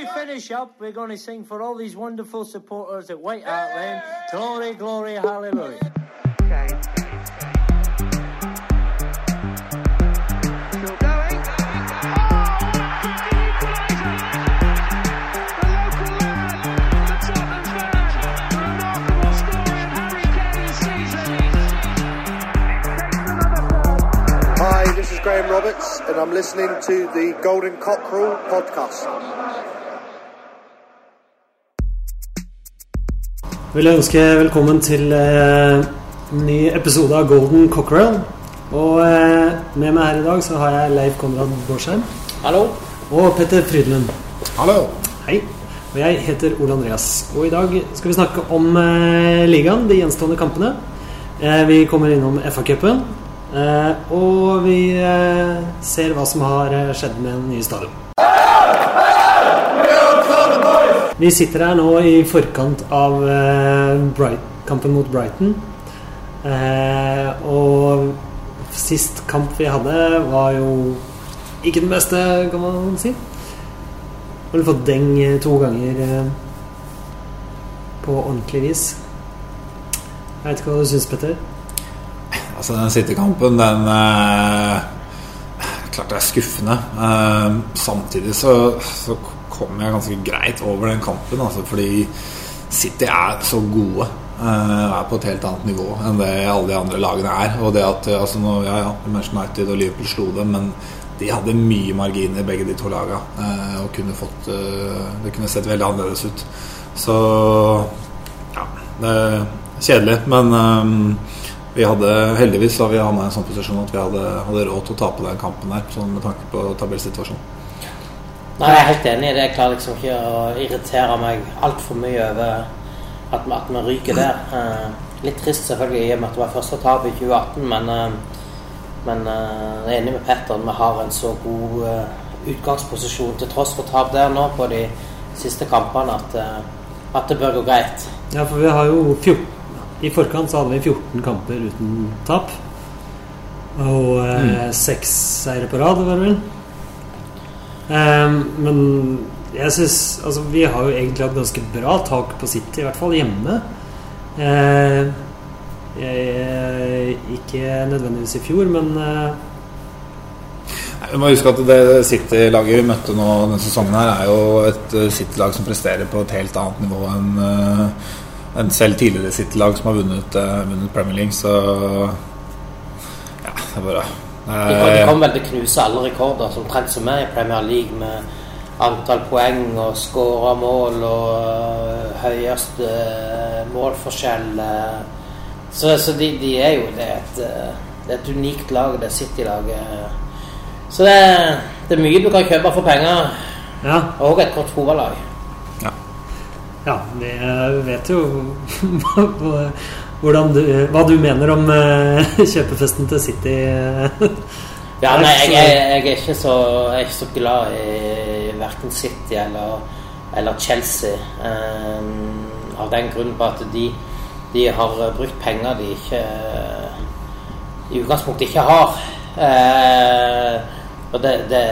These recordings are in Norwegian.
to finish up, we're going to sing for all these wonderful supporters at White Hart Lane. Glory, glory, hallelujah. Still going. Hi, this is Graham Roberts, and I'm listening to the Golden Cockerel podcast. Vil ønske velkommen til eh, en ny episode av Golden Cockerel. Og eh, med meg her i dag så har jeg Leif Konrad Bårdsheim Hallo. og Petter Frydenlund. Hallo. Hei. Og jeg heter Ole Andreas. Og i dag skal vi snakke om eh, ligaen, de gjenstående kampene. Eh, vi kommer innom FA-cupen. Eh, og vi eh, ser hva som har skjedd med den nye stadion. Vi sitter her nå i forkant av eh, kampen mot Brighton. Eh, og sist kamp vi hadde, var jo ikke den beste, kan man si. Har du fått deng eh, to ganger på ordentlig vis? Jeg vet ikke hva du syns, Petter? Altså, den City-kampen, den eh, Klart det er skuffende. Samtidig så, så kom jeg ganske greit over den kampen, altså, fordi City er så gode. eh, er på et helt annet nivå enn det alle de andre lagene er. Og det at eh, altså nå, ja, ja, Manchester United og Liverpool slo dem, men de hadde mye marginer, begge de to lagene. eh, og kunne fått Det kunne sett veldig annerledes ut. Så ja, det er kjedelig, men vi hadde heldigvis har vi i en sånn posisjon at vi hadde, hadde råd til å tape den kampen der, sånn med tanke på tabellsituasjonen. Nei, jeg er helt enig i det. Jeg klarer liksom ikke å irritere meg altfor mye over at, vi- at vi ryker der. Eh, litt trist selvfølgelig i og med at det var første tap i 2018, men, eh, men eh, jeg er enig med Petter. Vi har en så god eh, utgangsposisjon til tross for tap der nå på de siste kampene at, eh, at det bør gå greit. Ja, for vi har jo 14 I forkant så hadde vi 14 kamper uten tap. Og eh, seks seire på rad, var det vel. Ehm, men jeg syns Altså, vi har jo egentlig hatt ganske bra tak på City, i hvert fall hjemme. Eh, jeg, ikke nødvendigvis i fjor, men eh, Nei, Vi må huske at det City-laget vi møtte nå denne sesongen, her er jo et eh, City-lag som presterer på et helt annet nivå enn eh, enn selv tidligere City-lag som har vunnet, eh, vunnet Premier League. Så ja, det er bare De kom, de eh, kom vel til å knuse alle rekorder som trent som er i Premier League med antall poeng og skåra mål og øh, høyeste øh, målforskjell. Så, så de, de er jo det er et, det er et unikt lag, det City-laget. Så det, er- det er mye du kan kjøpe for penger, ja. og et godt fotballag. Ja, vi eh, vet jo du, hva du mener om eh, kjøpefesten til City. eh. Ja, nei, jeg, jeg, jeg, er ikke så, jeg er ikke så glad i verken City eller, eller Chelsea. Um, av den grunn på at de, de har brukt penger de ikke i utgangspunktet ikke har. Uh, og det, det,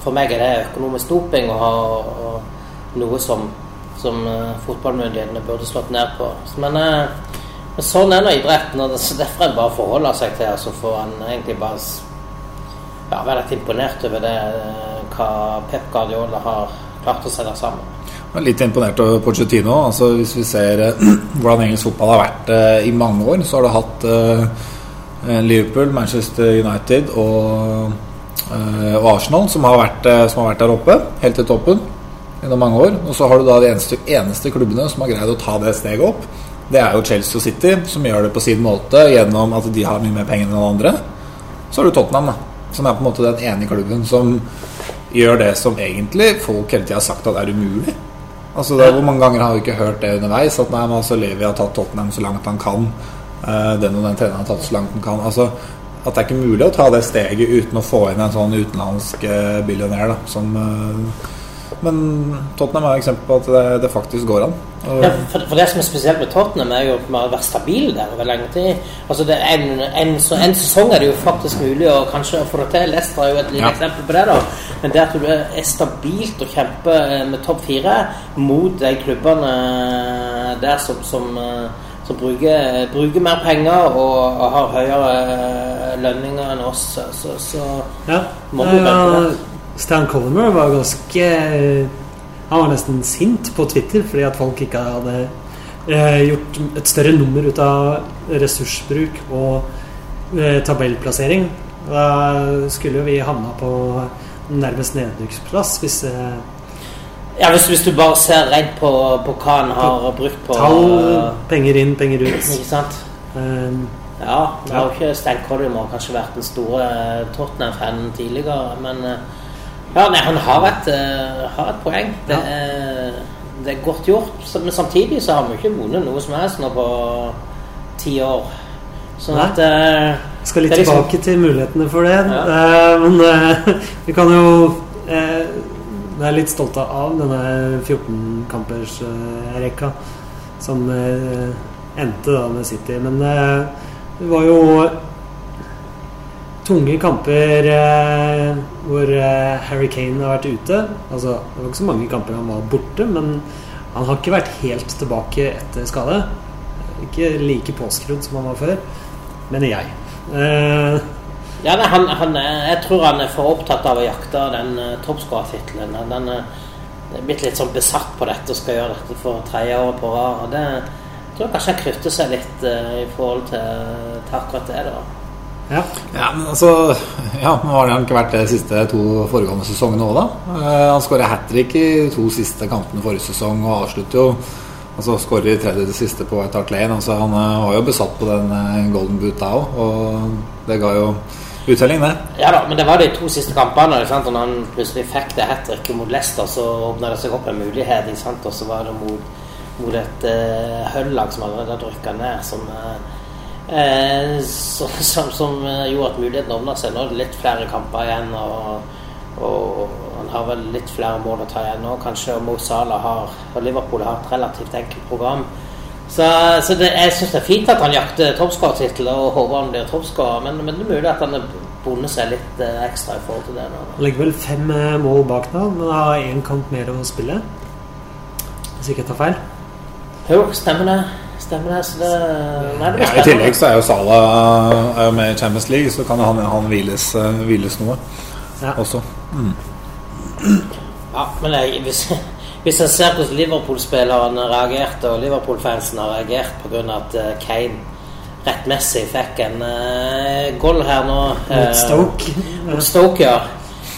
for meg er det økonomisk doping å ha og noe som, som eh, fotballmyndighetene burde slått ned på. Men, eh, men sånn er nå idretten, og derfor er det bare å forholde seg til og så får han egentlig bare ja, være litt imponert over det eh, hva Pep Guardiola har klart å sette sammen. Litt imponert over Pochettino. Altså, hvis vi ser eh, hvordan engelsk fotball har vært eh, i mange år, så har det hatt eh, Liverpool, Manchester United og, eh, og Arsenal som har, vært, eh, som har vært der oppe, helt til toppen, gjennom mange år. Og så har du da de eneste, eneste klubbene som har greid å ta det steget opp. Det er jo Chelsea og City, som gjør det på sin måte gjennom at de har mye mer penger enn alle andre. Så har du Tottenham, da, som er på en måte den ene klubben som gjør det som egentlig folk hele tida har sagt at er umulig. Altså det Hvor mange ganger har vi ikke hørt det underveis? At nei, men altså Levi har tatt Tottenham så langt han kan. Eh, den og den treneren har tatt så langt han kan. Altså At det er ikke mulig å ta det steget uten å få inn en sånn utenlandsk eh, billionær da, som, eh, men Tottenham er et eksempel på at det, det faktisk går an. Og, Ja, for, for det som er spesielt med Tottenham, er jo at vi har vært stabil der over lenge tid. Altså det en, en, så- en sesong er det jo faktisk mulig å kanskje få det til. Leicester er jo et lite Ja. eksempel på det. da Men det at du er stabilt og kjemper med topp fire mot de klubbene der som, som, eh, som bruker, bruker mer penger og, og har høyere lønninger enn oss, så, så, så Ja. Må du ja, Eh? Stan Collimer var ganske Han var nesten sint på Twitter fordi at folk ikke hadde eh, gjort et større nummer ut av ressursbruk og eh, tabellplassering. Da skulle jo vi havna på nærmest nedrykksplass hvis eh, Ja, hvis, hvis du bare ser rent på, på hva han har brukt på tall Penger inn, penger ut. Ikke sant? Um, Ja, nå har jo ikke Stan Collymore kanskje vært den store eh, Tottenham-fanen tidligere, men eh, ja, nei, han har et, uh, har et poeng. Det, Ja. er, det er godt gjort, men samtidig så har vi ikke vunnet noe som helst nå på ti år. Sånn Nei. at uh, skal litt liksom- tilbake til mulighetene for det. Ja. Uh, men vi kan jo være litt stolte av denne 14-kampers-rekka som endte da med City. Men det var jo tunge kamper eh, hvor eh, Harry Kane har vært ute. Altså, det var ikke så mange kamper han var borte, men han har ikke vært helt tilbake etter skade. Ikke like påskrudd som han var før, mener jeg. Eh, Ja, han, han, er- jeg tror han er for opptatt av å jakte den uh, toppskårertittelen. Han eh, er blitt litt sånn besatt på dette og skal gjøre dette for tredje året på rad. og det jeg tror kanskje han knytter seg litt uh, i forhold til, til akkurat det. da. Ja. ja, men altså Ja, men har han ikke vært det de siste to foregående sesongene òg, da. Eh, han skåra hat trick i to siste kampene forrige sesong og avslutter jo Altså skårer i tredje til siste på White Hart Lane. Altså, han eh, var jo besatt på den eh, golden boot da òg, og det ga jo uttelling, det. Ja da, men det var de to siste kampene. Ikke sant? Og når han plutselig fikk det hat tricket mot Leicester, så åpna det seg opp en mulighet. Ikke sant? Og så var det mot, mot et uh, Hull-lag som allerede hadde rykka ned, som, eh, eh, som, som, som eh, gjorde at muligheten åpna seg. Nå er det litt flere kamper igjen, og, og han har vel litt flere mål å ta igjen nå, kanskje. Og Mo Salah har, og Liverpool har et relativt enkelt program. Så, så det, jeg syns det er fint at han jakter toppskårertittel og håper han blir toppskårer, men, men det er mulig at han har bundet seg litt eh, ekstra i forhold til det. nå. Han legger vel fem eh, mål bak nå, men har én kamp mer å spille. Hvis ikke jeg tar feil. Jo, stemmer det. Stemmer det. Så det Nei, det Ja, I tillegg så er jo Salah er jo med i Champions League, så kan han, han hviles, eh, hviles noe Ja. også. Ja, men jeg, hvis, hvis jeg ser hvordan Liverpool-spillerne reagerte, og Liverpool-fansen har reagert pga. at eh, Kane rettmessig fikk en uh, goal her nå eh, Mot Stoke. Mot Stoke, ja.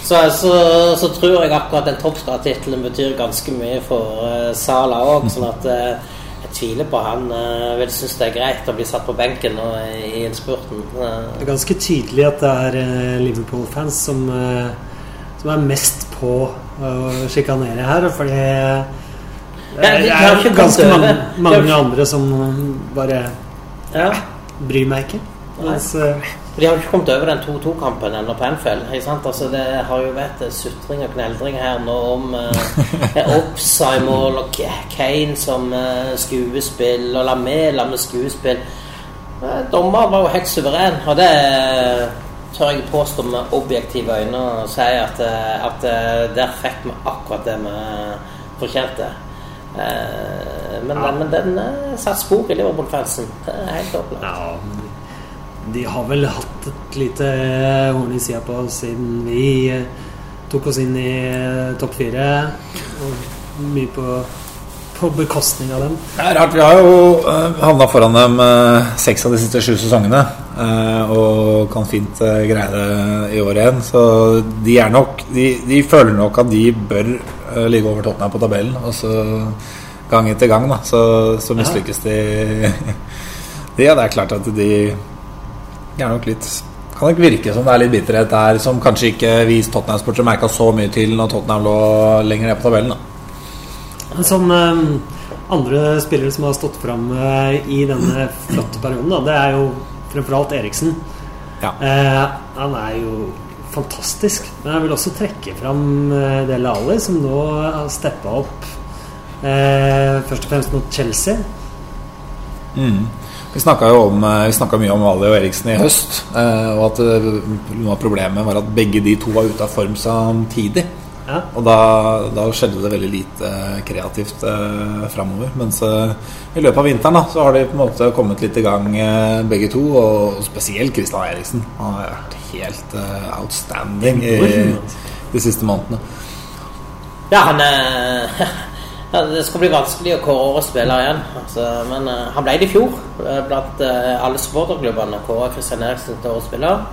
Så, så, så tror jeg akkurat den toppskattittelen betyr ganske mye for uh, Sala òg. Sånn at eh, jeg tviler på han uh, vil synes det er greit å bli satt på benken nå i, innspurten. Uh, Det er ganske tydelig at det er eh, Liverpool-fans som, eh, som er mest på å sjikanere her. Fordi Ja, det de- de er ganske mange, mange andre som bare ja. bryr meg ikke. Mens, eh, De har jo ikke kommet over den 2-2-kampen ennå på Anfield. Sant? Altså, det har jo vært eh, sutring og kneldring her nå om eh, offside-mål og Kane som eh, skuespill og Lamela med skuespill. Uh, Dommeren var jo helt suveren, og det eh, tør jeg påstå med objektive øyne og si at, eh, at eh, der fikk vi akkurat det vi fortjente. Eh, men, men den satt spor i Liverpool-fansen. Det er helt åpenbart. ja, de har vel hatt et lite eh, horn i sida på siden vi eh, tok oss inn i eh, topp fire. Og mye på, på bekostning av dem. Det er rart. Vi har jo uh, havna foran dem eh, seks av de siste sju sesongene. eh, og kan fint eh, greie det i år igjen. Så de er nok De, de føler nok at de bør eh, ligge over Tottenham på tabellen. Og så gang etter gang, da, så, så mislykkes ja. de. Ja, det er klart at de De er nok litt kan nok virke som det er litt bitterhet der som kanskje ikke vi Tottenham-sportere merka så mye til når Tottenham lå lenger ned på tabellen. da Som eh, andre spillere som har stått fram eh, i denne flotte perioden, da, det er jo fremfor alt Eriksen. Ja. Eh, han er jo fantastisk. Men jeg vil også trekke fram eh, Dele Alli, som nå har steppa opp eh, først og fremst mot Chelsea. Mm. Vi snakka eh, mye om Ali og Eriksen i høst. eh, Og at eh, noe av problemet var at begge de to var ute av form samtidig. Ja. Og da, da skjedde det veldig lite kreativt eh, framover. Mens eh, i løpet av vinteren da, så har de på en måte kommet litt i gang eh, begge to. Og spesielt Kristian Eriksen. Han har vært helt eh, outstanding i de siste månedene. Ja, han eh, ja, Det skal bli vanskelig å kåre årets spiller igjen. Altså, men uh, han ble det i fjor. eh, blant uh, alle supporterklubbene kåra Christian Eriksen til årets spiller.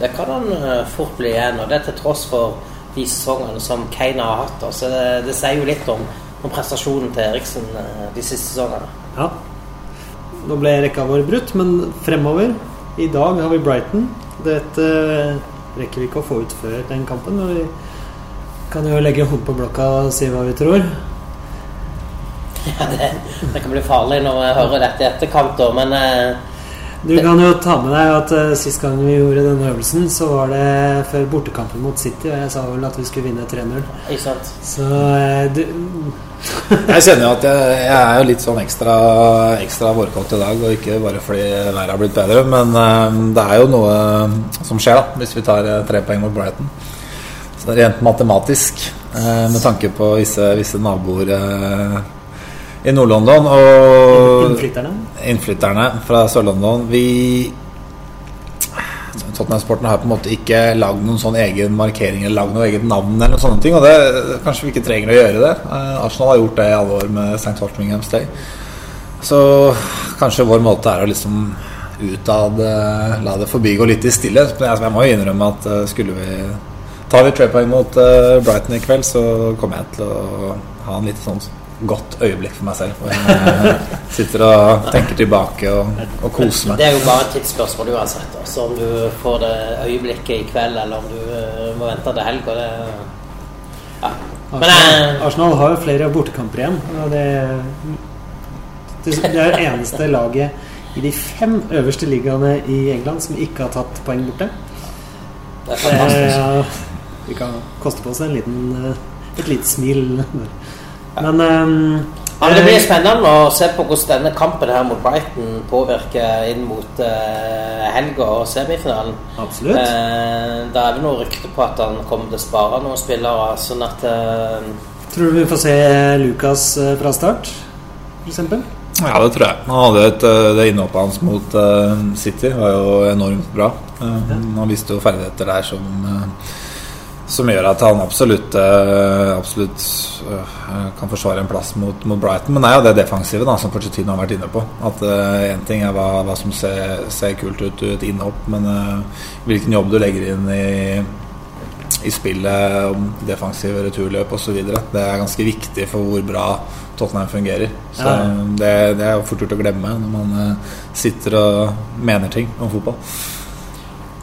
Det kan han fort bli igjen, og det til tross for de sesongene som Kane har hatt. Altså, det, det sier jo litt om, om prestasjonen til Eriksen de siste sesongene. Ja. Nå ble rekka vår brutt, men fremover I dag har vi Brighton. Dette rekker vi ikke å få ut før den kampen. Men vi kan jo legge hodet på blokka og si hva vi tror. Ja, det, det kan bli farlig når jeg hører dette i etterkant, da, men eh, Du kan jo ta med deg at uh, sist gang vi gjorde denne øvelsen, så var det før bortekampen mot City, og jeg sa vel at vi skulle vinne 3-0. ikke sant? Så uh, du, Jeg kjenner jo at jeg, jeg er jo litt sånn ekstra, ekstra vårkåt i dag, og ikke bare fordi været har blitt bedre, men uh, det er jo noe som skjer da, hvis vi tar tre poeng mot Brighton. Så det er rent matematisk, eh, med tanke på visse, visse naboer i Nord-London og innflytterne innflytterne fra Sør-London. Vi Tottenham-sporten har på en måte ikke lagd noen sånn egen markering eller lagd noe eget navn eller noen sånne ting, og det kanskje vi ikke trenger å gjøre det. Eh, Arsenal har gjort det i alle år med St. Waltringham's Day. Så kanskje vår måte er å liksom utad la det forbigå litt i stillhet. Men jeg, jeg må jo innrømme at eh, skulle vi Tar vi tre poeng mot eh, Brighton i kveld, så kommer jeg til å ha en litt sånn godt øyeblikk for meg selv. Hvor jeg eh, sitter og tenker tilbake og, og koser meg. Det er jo bare et tidsspørsmål uansett. Også om du får det øyeblikket i kveld, eller om du eh, må vente til helg. Det, ja. Arsenal, eh, Arsenal har jo flere bortekamper igjen. Og det, det, det er det eneste laget i de fem øverste ligaene i England som ikke har tatt poeng borte. det er fantastisk. Eh, vi kan koste på oss en liten, et lite smil. Men um, Ja, men Det blir spennende å se på hvordan denne kampen her mot Brighton påvirker inn mot uh, helga og semifinalen. Absolutt. Uh, da er det noe rykte på at han kommer til å spare noen spillere. sånn at uh, Tror du vi får se Lucas eh, fra start, f.eks.? Ja, det tror jeg. Han hadde et, eh, Det innhoppet hans mot eh, City var jo enormt bra. Eh, Han viste jo ferdigheter der som eh, som gjør at han absolutt eh, Absolutt eh, kan forsvare en plass mot, mot Brighton. Men det er jo det defensive da som Porcetino har vært inne på. At Én ting er hva, hva som ser, ser kult ut i et innhopp, men uh, hvilken jobb du legger inn i i spillet om defensive returløp osv. Det er ganske viktig for hvor bra Tottenham fungerer. Så Ja. det, det er fort gjort å glemme når man uh, sitter og mener ting om fotball.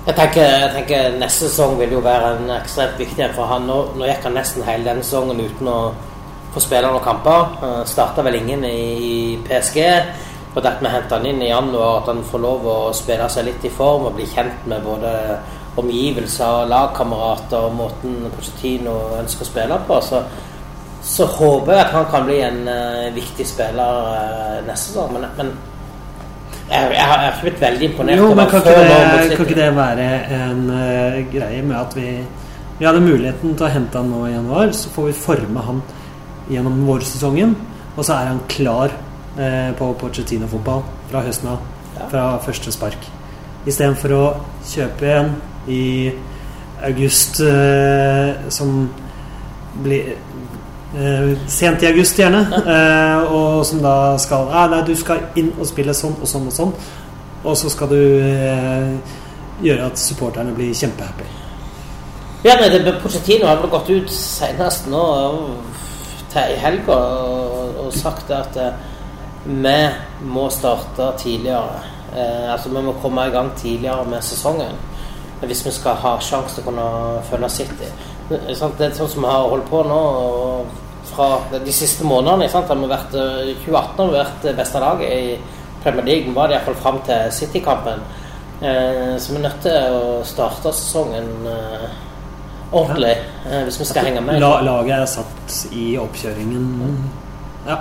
Jeg, tenker, jeg tenker neste sesong vil jo være en ekstremt viktig en for han. Nå, nå gikk han nesten hele denne sesongen uten å få spille noen kamper. Uh, Starta vel ingen i, PSG. Og det at vi henter han inn i januar, at han får lov å spille seg litt i form og bli kjent med både omgivelser, lagkamerater og måten Pochettino ønsker å spille på, så, så håper jeg at han kan bli en uh, viktig spiller uh, neste sesong. Men, men jeg, jeg, har, ikke blitt veldig imponert. Jo, men kan ikke, det, kan ikke det være en uh, greie med at vi Vi hadde muligheten til å hente han nå i januar, så får vi forme han gjennom vårsesongen, og så er han klar uh, på Pochettino-fotball fra høsten av. Ja. Fra første spark. Istedenfor å kjøpe en i august uh, som blir eh, Sent i august, gjerne. Eh, og som da skal ah, Nei, du skal inn og spille sånn og sånn og sånn. Og så skal du eh, gjøre at supporterne blir kjempehappy. Ja, men det, Pochettino har vel gått ut senest nå til i helga og, og sagt at eh, vi må starte tidligere. Eh, altså Vi må komme i gang tidligere med sesongen hvis vi skal ha sjanse til å kunne følge City. Det er sånn som vi har holdt på nå og fra de siste månedene. Sant? Har vi vært, eh, 2018 har vært beste laget i Premier League. Var det iallfall fram til City-kampen. Eh, så vi er nødt til å starte sesongen eh, ordentlig eh, hvis vi skal henge med. La, laget er satt i oppkjøringen. Ja.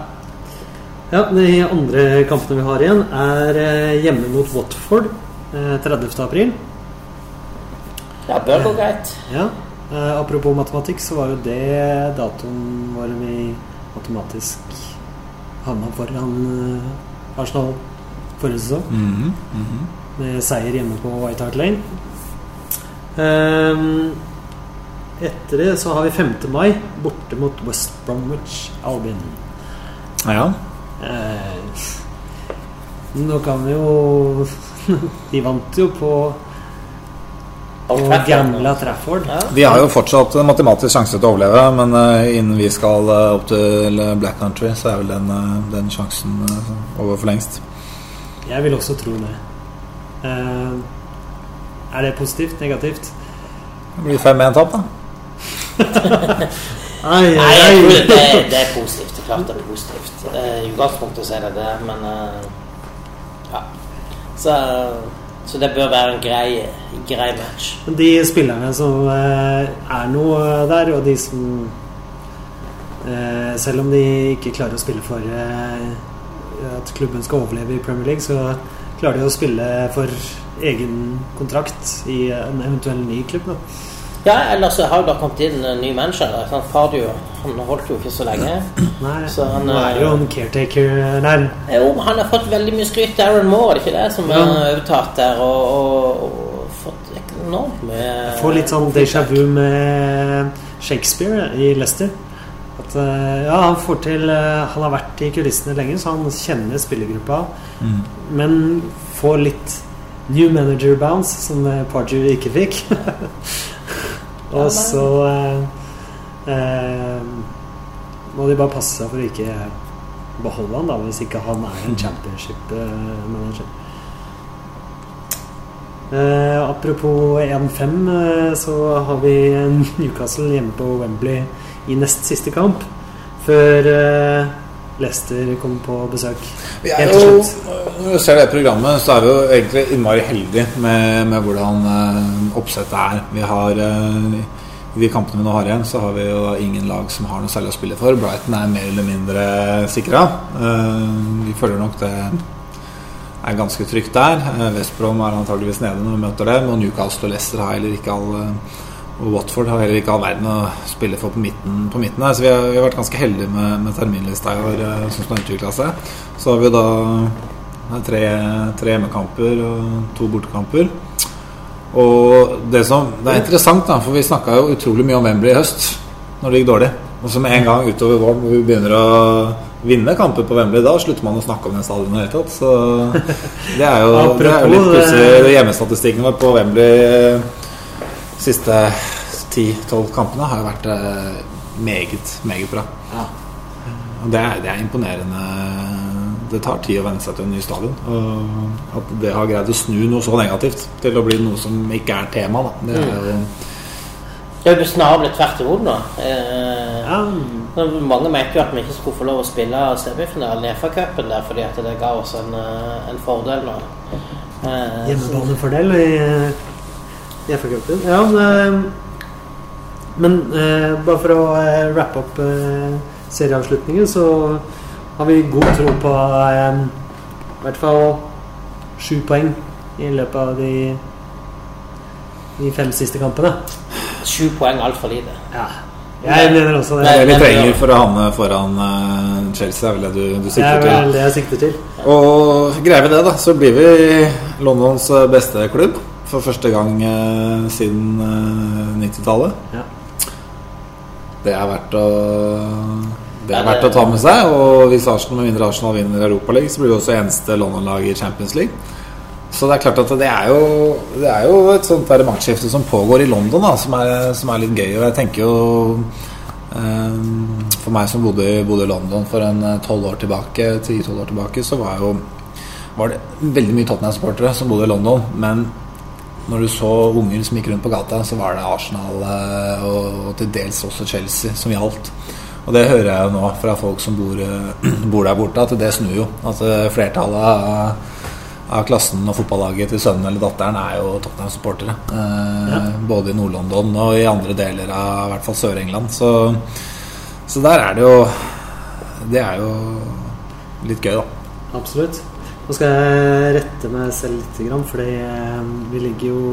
ja. De andre kampene vi har igjen, er eh, hjemme mot Watford eh, 30. april. Ja, bør gå greit. Ja. Eh, apropos matematikk, så var jo det datoen hvor vi matematisk havna foran eh, Arsenal forrige sesong. Mhm, mhm. Med seier hjemme på White Hart Lane. Ehm, etter det så har vi 5. mai borte mot West Bromwich Albion. Ja. Eh, nå kan vi jo De vant jo på, på gamle Trafford. Ja. De har jo fortsatt matematisk sjanse til å overleve, men eh, innen vi skal eh, opp til Black Country, så er vel den, eh, den sjansen over for lengst. Jeg vil også tro det. Eh, er det positivt? Negativt? Det blir 5-1-tap, da. Ai, Nei, ai, Nei, tror det, ai. det er positivt. Det er klart det er positivt. I utgangspunktet så er det det, men ja. Så, så det bør være en grei, grei match. De spillerne som eh, er noe der, og de som eh, Selv om de ikke klarer å spille for eh, at klubben skal overleve i Premier League, så klarer de å spille for egen kontrakt i en eventuell ny klubb. Da. Ja, ellers så har jo det kommet inn en ny manager. Han, Fardio, han holdt jo ikke så lenge. Nei, Så han, nå er jo en caretaker der. Jo, men han har fått veldig mye skryt. Aaron Moore, er det ikke det? Som Ja. er overtatt der og, og, og fått enormt mye Får litt sånn déjà vu med Shakespeare i Leicester. At eh, ja, han får til eh, Han har vært i kulissene lenge, så han kjenner spillergruppa. Men får litt new manager bounce, som eh, Pardew ikke fikk. Og så eh, eh, må de bare passe seg for å ikke beholde han da, hvis ikke han er en championship-manager. Eh, apropos 1-5, eh, så har vi Newcastle hjemme på Wembley i nest siste kamp. Før eh, Leicester kommer på besøk. Vi er jo, når du ser det programmet, så er vi jo egentlig innmari heldige med, med hvordan uh, oppsettet er. Vi har uh, de kampene vi nå har igjen, så har vi jo ingen lag som har noe særlig å spille for. Brighton er mer eller mindre sikra. Uh, vi føler nok det er ganske trygt der. West Brom er antageligvis nede når vi møter dem. Og Newcastle og Leicester har heller ikke all og Watford har heller ikke all verden å spille for på midten, på midten her. Så vi har, vi har vært ganske heldige med, med terminlista i år, eh, som den har utvikla seg. Så har vi da tre, tre hjemmekamper og to bortekamper. Og det som Det er interessant, da, for vi snakka jo utrolig mye om Wembley i høst, når det gikk dårlig. Og så med en gang utover våren hvor vi begynner å vinne kamper på Wembley, da slutter man å snakke om den stadionet i det hele tatt. Så det er jo, det er jo litt plutselig. Hjemmestatistikken vår på Wembley eh, siste 10-12 kampene har vært eh, meget, meget bra. Ja. Og det er, det er imponerende. Det tar tid å venne seg til en ny stadion. Og at det har greid å snu noe så negativt til å bli noe som ikke er tema, da. Det er jo Det er jo snarere blitt tvert imot nå. Eh, Ja, Mange mente jo at vi ikke skulle få lov å spille semifinalen i FA-cupen der fordi at det ga oss en, eh, en fordel nå. Eh, Hjemmebanefordel i FA-cupen. Ja, men, men eh, bare for å eh, wrappe opp eh, serieavslutningen, så har vi god tro på eh, i hvert fall sju poeng i løpet av de, de fem siste kampene. Sju poeng altfor lite. Ja. Jeg mener også det. det Nei, vi trenger for å havne foran eh, Chelsea, er vel det du, du Det er vel det jeg sikter til. Og greier vi det, da, så blir vi Londons eh, beste klubb for første gang eh, siden eh, 90-tallet. Ja. Det er verdt å det er verdt å ta med seg. Og hvis Arsenal med mindre Arsenal vinner Europaligaen, så blir vi også eneste London-lag i Champions League. Så det er klart at det er jo, det er jo et sånt maktskifte som pågår i London, da, som er, som er litt gøy. Og jeg tenker jo eh, For meg som bodde, bodde i London for en tolv år tilbake, 10-12 år tilbake, så var jo var det veldig mye Tottenham-supportere som bodde i London. Men når du så unger som gikk rundt på gata, så var det Arsenal eh, og, til dels også Chelsea som gjaldt. Og det hører jeg jo nå fra folk som bor, eh, bor der borte, at det snur jo. At eh, flertallet av, av klassen og fotballaget til sønnen eller datteren er jo Tottenham-supportere. Eh, Ja. Både i Nord-London og i andre deler av i hvert fall Sør-England. Så, så der er det jo Det er jo litt gøy, da. Absolutt. Nå skal jeg rette meg selv grann, fordi eh, vi ligger jo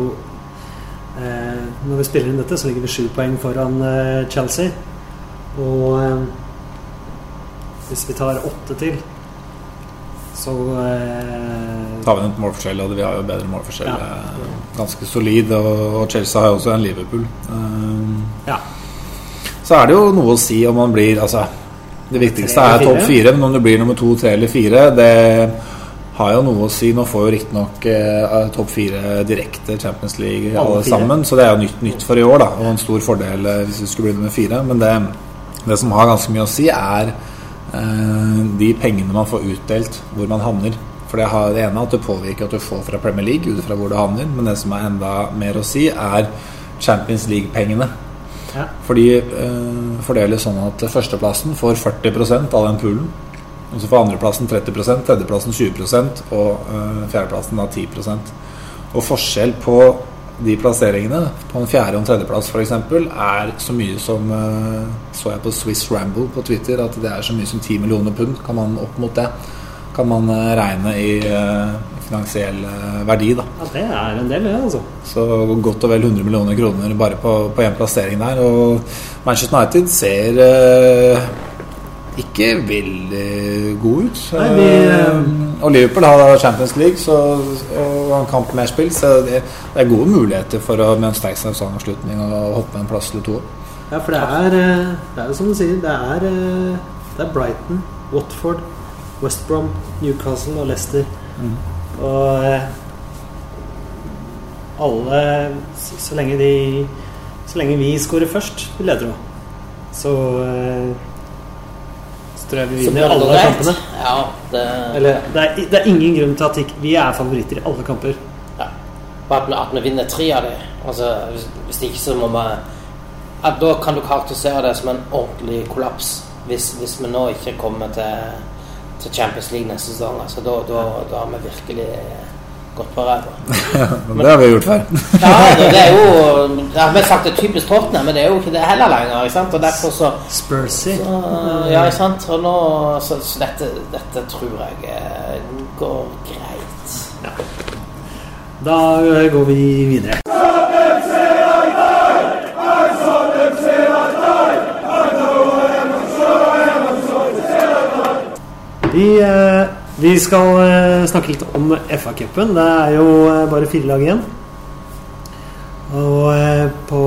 eh, Når vi spiller inn dette, så ligger vi sju poeng foran eh, Chelsea. Og eh, hvis vi tar åtte til, så tar vi en målforskjell, og vi har jo bedre målforskjell. Ja. Ganske solid. Og, Chelsea har jo også en Liverpool. Ja. Så er det jo noe å si om man blir Altså, det viktigste er topp fire, men om du blir nummer to, tre eller fire, det har jo noe å si. Nå får jo riktignok eh, topp fire direkte Champions League Alle sammen, så det er jo nytt, nytt for i år, da, og en stor fordel eh, hvis vi skulle bli nummer fire. Men det, det som har ganske mye å si, er eh, de pengene man får utdelt, hvor man havner. For det, har, det ene er at det påvirker at du får fra Premier League, ut fra hvor du havner, men det som er enda mer å si, er Champions League-pengene. Ja. Fordi eh, fordeles sånn at førsteplassen får 40% av den poolen. Og så får andreplassen 30% tredjeplassen 20% og eh, fjerdeplassen da 10% Og forskjell på de plasseringene, på en fjerde- og en tredjeplass f.eks., er så mye som eh, Så jeg på Swiss Ramble på Twitter at det er så mye som 10 millioner pund. Kan man opp mot det? Kan man eh, regne i finansiell verdi, da. ja, det er en del, det, altså. Så godt og vel 100 millioner kroner bare på, på én plassering der. Og Manchester United ser ikke veldig god ut. Nei, vi, Eh, og Liverpool har Champions League så, og en kamp mer spill, så det, det er gode muligheter for å med en sterk sesongavslutning å hoppe en plass eller to. Ja, for det er, eh, det er jo som du sier, det er, eh, det er Brighton, Watford, West Brom, Newcastle og Leicester. Og eh, alle så, så lenge de Så lenge vi scorer først, leder eh, Så tror jeg vi vinner alle kampene. Ja, det, Eller det er, det er ingen grunn til at vi er favoritter i alle kamper. ja. Bare at vi vinner tre av dem. Altså, hvis, hvis ikke, så må vi at Da kan du karakterisere det som en ordentlig kollaps. Hvis, hvis vi nå ikke kommer til, til Champions League neste sesong. Altså, da, da, da har vi virkelig gått på ræva. Men det har vi gjort før. Ja, det, er jo Vi har sagt det er typisk Tottenham, men det er jo ikke det heller lenger. Ikke sant? Og derfor så Spursy. så, Ja, ikke sant? Og nå, så, så dette, dette tror jeg eh, går greit. Da eh, går vi videre. Vi, eh, vi skal eh, snakke litt om FA-cupen. Det er jo eh, bare fire lag igjen. Og eh, på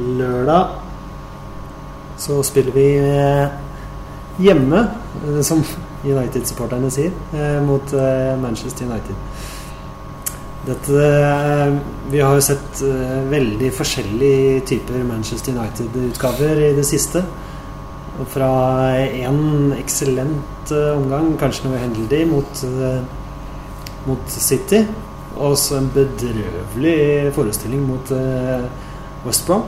lørdag så spiller vi hjemme, som United-supporterne sier, mot Manchester United. Dette, vi har jo sett veldig forskjellige typer Manchester United-utgaver i det siste. Fra en eksellent eh, omgang, kanskje noe uheldig, mot, eh, mot City. Og så en bedrøvelig forestilling mot eh, West Brom.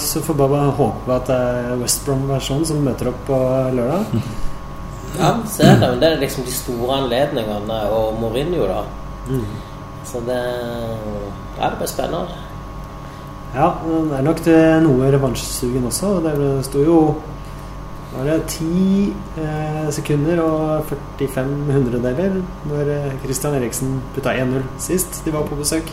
Så får bare håpe at det er West Brom-versjonen som møter opp på lørdag. Ja, ser det, men det er liksom de store anledningene og Mourinho, da. Så det Ja, det blir spennende. Ja, det er nok det noe revansjesugen også. Det sto jo var det ti eh, sekunder og 45 hundredeler når eh, Christian Eriksen putta 1-0 sist de var på besøk.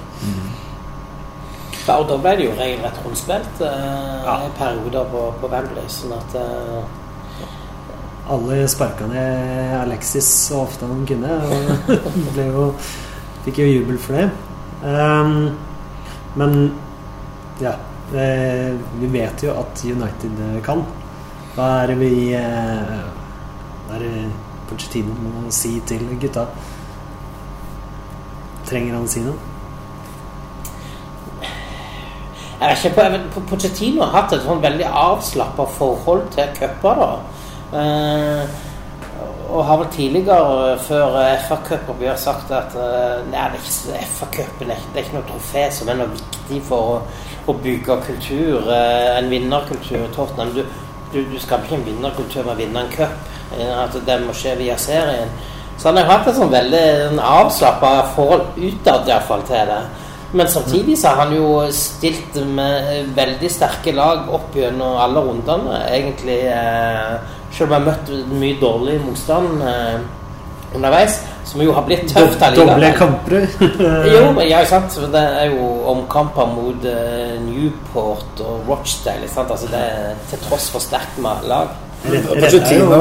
Ja, og da ble det jo regelrett rundspilt eh, Ja. perioder på, på Wembley, sånn at eh, Alle sparka ned Alexis så ofte han kunne. Og ble jo, fikk jo jubel for det. Um, men ja eh, Vi vet jo at United eh, kan. Hva er det vi eh, Hva er det Pochettino må si til gutta? Trenger han å si noe? Jeg vet ikke, på, Pochettino har hatt et sånn veldig avslappa forhold til cuper. Eh, og har vel tidligere, før FA-cuper, sagt at eh, nei, det er FA-cupen er, ikke- noe trofé som er noe viktig for å, å bygge kultur. eh, en vinnerkultur Tottenham. Du, du, du skaper ikke en vinnerkultur med å vinne en cup. eh, At det må skje via serien. Så han har hatt et sånn veldig avslappa forhold utad iallfall til det. Men samtidig så har han jo stilt med veldig sterke lag opp gjennom alle rundene, egentlig. Eh, selv om jeg har møtt mye dårlig motstand eh, underveis, som jo har blitt tøft Doble allikevel. kamper. Jo, men ja, sant. Det er jo omkamper mot eh, Newport og Rochdale. Sant? Altså det er til tross for sterkt lag. Rett- rett er Pochettino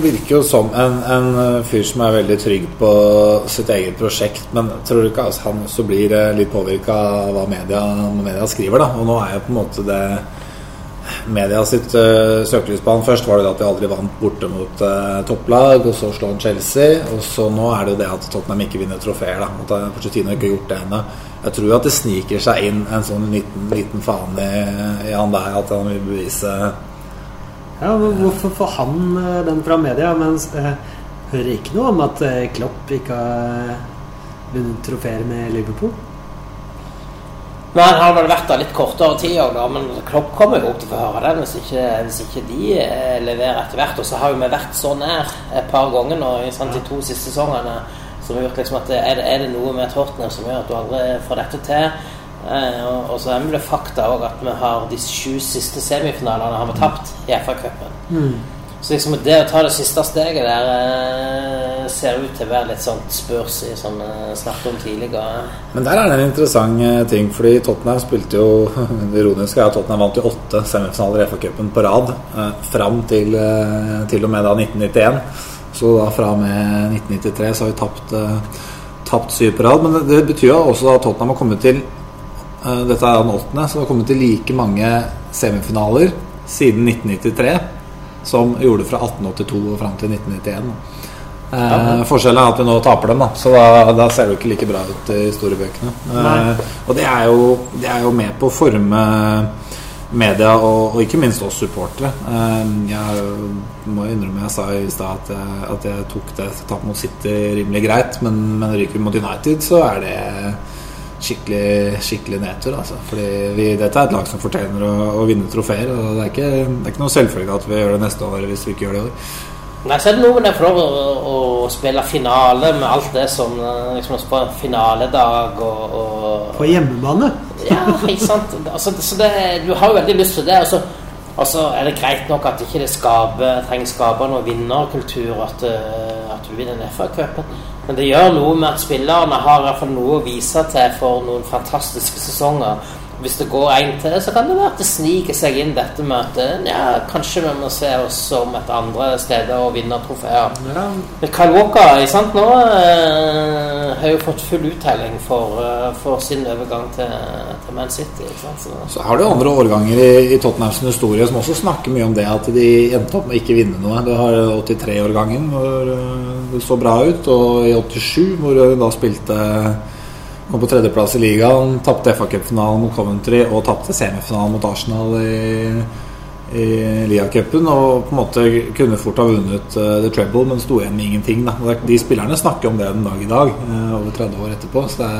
virker jo som en, en uh, fyr som er veldig trygg på sitt eget prosjekt, men tror du ikke altså, han også blir eh, litt påvirka av hva media, hva media skriver? da Og nå er jo på en måte det media sitt uh, søkelys på han først var det at de aldri vant borte mot uh, topplag, og så slår han Chelsea, og så nå er det jo det at Tottenham ikke vinner trofeer. da At Porcetino Pochettino ikke har gjort det ennå. Jeg tror at det sniker seg inn en sånn liten, liten faen i, i han der, at han vil bevise Ja, men Hvorfor får han eh, den fra media, mens jeg hører ikke noe om at eh, Klopp ikke har vunnet trofeer med Liverpool? Men han har vel vært der litt kortere tid òg. Men Klopp kommer jo opp til å få høre den hvis ikke, hvis ikke de eh, leverer etter hvert. Og så har jo vi vært så nær et par ganger nå sant, de to siste sesongene. Som har gjort liksom at er, det, er det noe med Tottenham som gjør at du aldri får dette til? Eh, og, så er det fakta òg at vi har de sju siste semifinalene har vi tapt i FA-cupen. Så liksom det å ta det siste steget der eh, ser ut til å være litt sånn spørsig, som sånn, snakket om tidligere. Men der er det en interessant eh, ting, fordi Tottenham spilte jo Det ironiske er at Tottenham vant jo åtte semifinaler i FA-cupen på rad eh, fram til, eh, til og med da 1991. Så da fra og med 1993 så har vi tapt, eh, tapt syv på rad. Men det, betyr jo også at Tottenham har kommet til eh, Dette er den åttende, så det har kommet til like mange semifinaler siden 1993 som gjorde fra 1882 og fram til 1991. Eh, forskjellen er at vi nå taper dem, da, så da, da ser det jo ikke like bra ut i historiebøkene. Eh, og det er, jo, det er jo med på å forme media og, og ikke minst oss supportere. Eh, jeg må innrømme jeg sa i stad at, jeg- at jeg tok det tapet mot City rimelig greit, men, men ryker vi mot United, så er det skikkelig, skikkelig nedtur. Altså. Fordi vi, dette er et lag som fortjener å, å vinne trofeer. Og det er, ikke, det er ikke noe selvfølgelig at vi gjør det neste år hvis vi ikke gjør det i år. Nei, så er det noe med det for å, å spille finale med alt det som liksom å spille finaledag og, og På hjemmebane? Ja, ikke sant. Altså, så det, du har jo veldig lyst til det. Og så, og så er det greit nok at ikke det skaper, trenger skape noen vinnerkultur at, at du vinner en FA-cupen. Men det gjør noe med at spillerne har i hvert fall noe å vise til for noen fantastiske sesonger. Hvis det går en til, så kan det være at det sniker seg inn dette med at eh, ja, kanskje vi må se oss om et andre steder og vinne trofeer. Ja. Men Kyle Walker ikke sant, nå eh, har jo fått full uttelling for, eh, for sin overgang til, til Man City. Sant? Så, Så har du andre årganger i, i Tottenhams historie som også snakker mye om det at de endte opp med ikke vinne noe. Du har 83-årgangen hvor øh, det så bra ut, og i 87 hvor hun da spilte Kom på tredjeplass i ligaen, tapte FA-cupfinalen mot Coventry og tapte semifinalen mot Arsenal i, i Lia-cupen. Og på en måte kunne fort ha vunnet uh, the treble, men sto igjen med ingenting. Da. De spillerne snakker om det den dag i dag, uh, over 30 år etterpå. Så det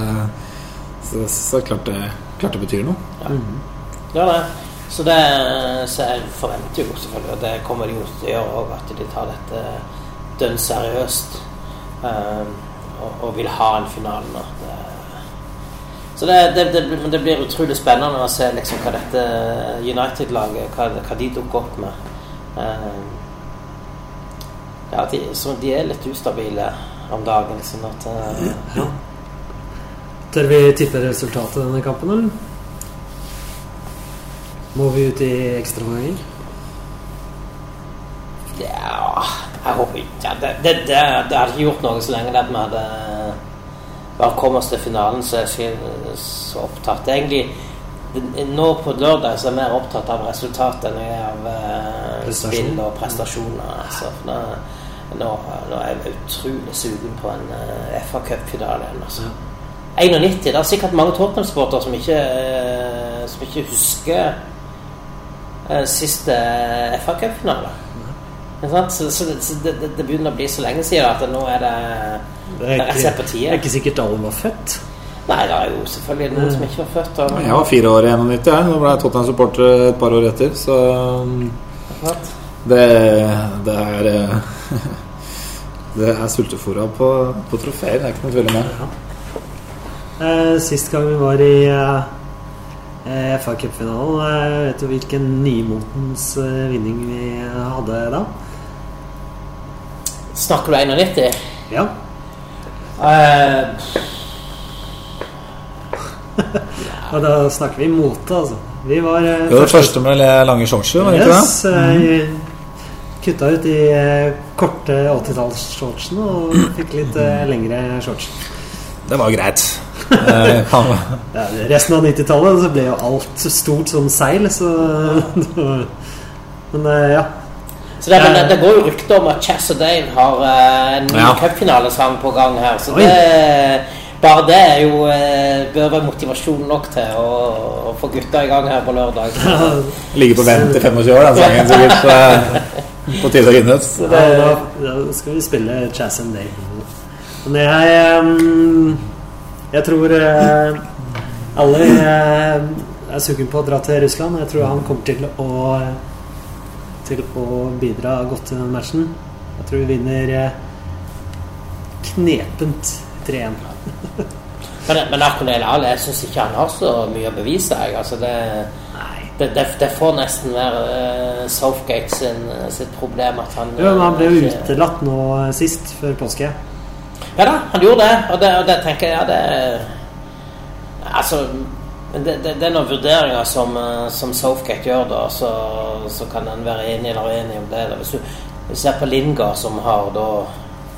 så, så klart, det, klart det betyr noe. gjør det. Så det så jeg forventer jo selvfølgelig, og det kommer de jo til å gjøre òg, at de tar dette dønn seriøst. Uh, og, og vil ha en finale nå. Så det, det, det, det blir utrolig spennende å se liksom hva dette United-laget hva, hva de dukker opp med. Uh, ja, de, så de er litt ustabile om dagen. Sånn at eh, Tør vi tippe resultatet denne kampen, eller? Må vi ut i ekstraomganger? Ja, jeg håper ikke ja, det, det, det, det hadde ikke gjort noe så lenge det at vi hadde bare kommer oss til finalen, så er jeg ikke så opptatt. Egentlig, nå på lørdag så er jeg mer opptatt av resultatet enn jeg er av eh, spill og prestasjoner. Altså, nå, nå, er jeg utrolig sugen på en uh, FA Cup-finale. Altså. 91. Det er sikkert mange Tottenham-sportere som, eh, som ikke husker eh, siste FA Cup-finale. Ikke? Så, så, så det, det, det begynner å bli så lenge siden at nå er det Det er ikke, det er ikke sikkert alle var født. Nei, det er jo selvfølgelig noen som ikke var født. Og, Jeg var fire år i 91, jeg. Nå ble jeg Tottenham-supporter et par år etter. Så um, det, det er eh, Det er sultefòra på, på trofeer, det er ikke noe tvil om det. Eh, sist gang vi var i eh, FA Cup-finalen, eh, vet du hvilken nymotens eh, vinning vi hadde da? Snakker du 91? Ja. Eh, Og da snakker vi mote, altså. Vi var eh, Det var det første med lange shortser, var det ikke Yes, det? Mm. eh, kutta ut de eh, korte 80-tallsshortsene og fikk litt eh, lengre shorts. Det var greit. Eh, Ja, resten av 90-tallet så ble jo alt stort som seil, så Men ja. Så det, men det, det går jo rykter om at Chess og Dave har eh, en ny Ja. cupfinalesang på gang her. Så det, bare det er jo, eh, bør være motivasjon nok til å, å få gutta i gang her på lørdag. ligger på vent i 25 år, den sangen sikkert. På, eh, På tide å vinne. Så Da, da, skal vi spille Chas and Dave. Men jeg Jeg tror alle er sugen på å dra til Russland. Jeg tror han kommer til å Til å bidra godt i den matchen. Jeg tror vi vinner eh, knepent 3-1. Men, men Akonel Ali, jeg syns ikke han har så mye å bevise. Jeg. Altså det, det, det, det får nesten være eh, Southgate sin, sitt problem at han Jo, men han ble jo ikke- utelatt nå sist, før påske. Ja da, han gjorde det, og det, og det tenker jeg ja, det Altså men det, det, det er noen vurderinger som, eh, som Southgate gjør, da, så, så kan en være enig eller uenig om det. da. Hvis du, ser på Lingard, som har da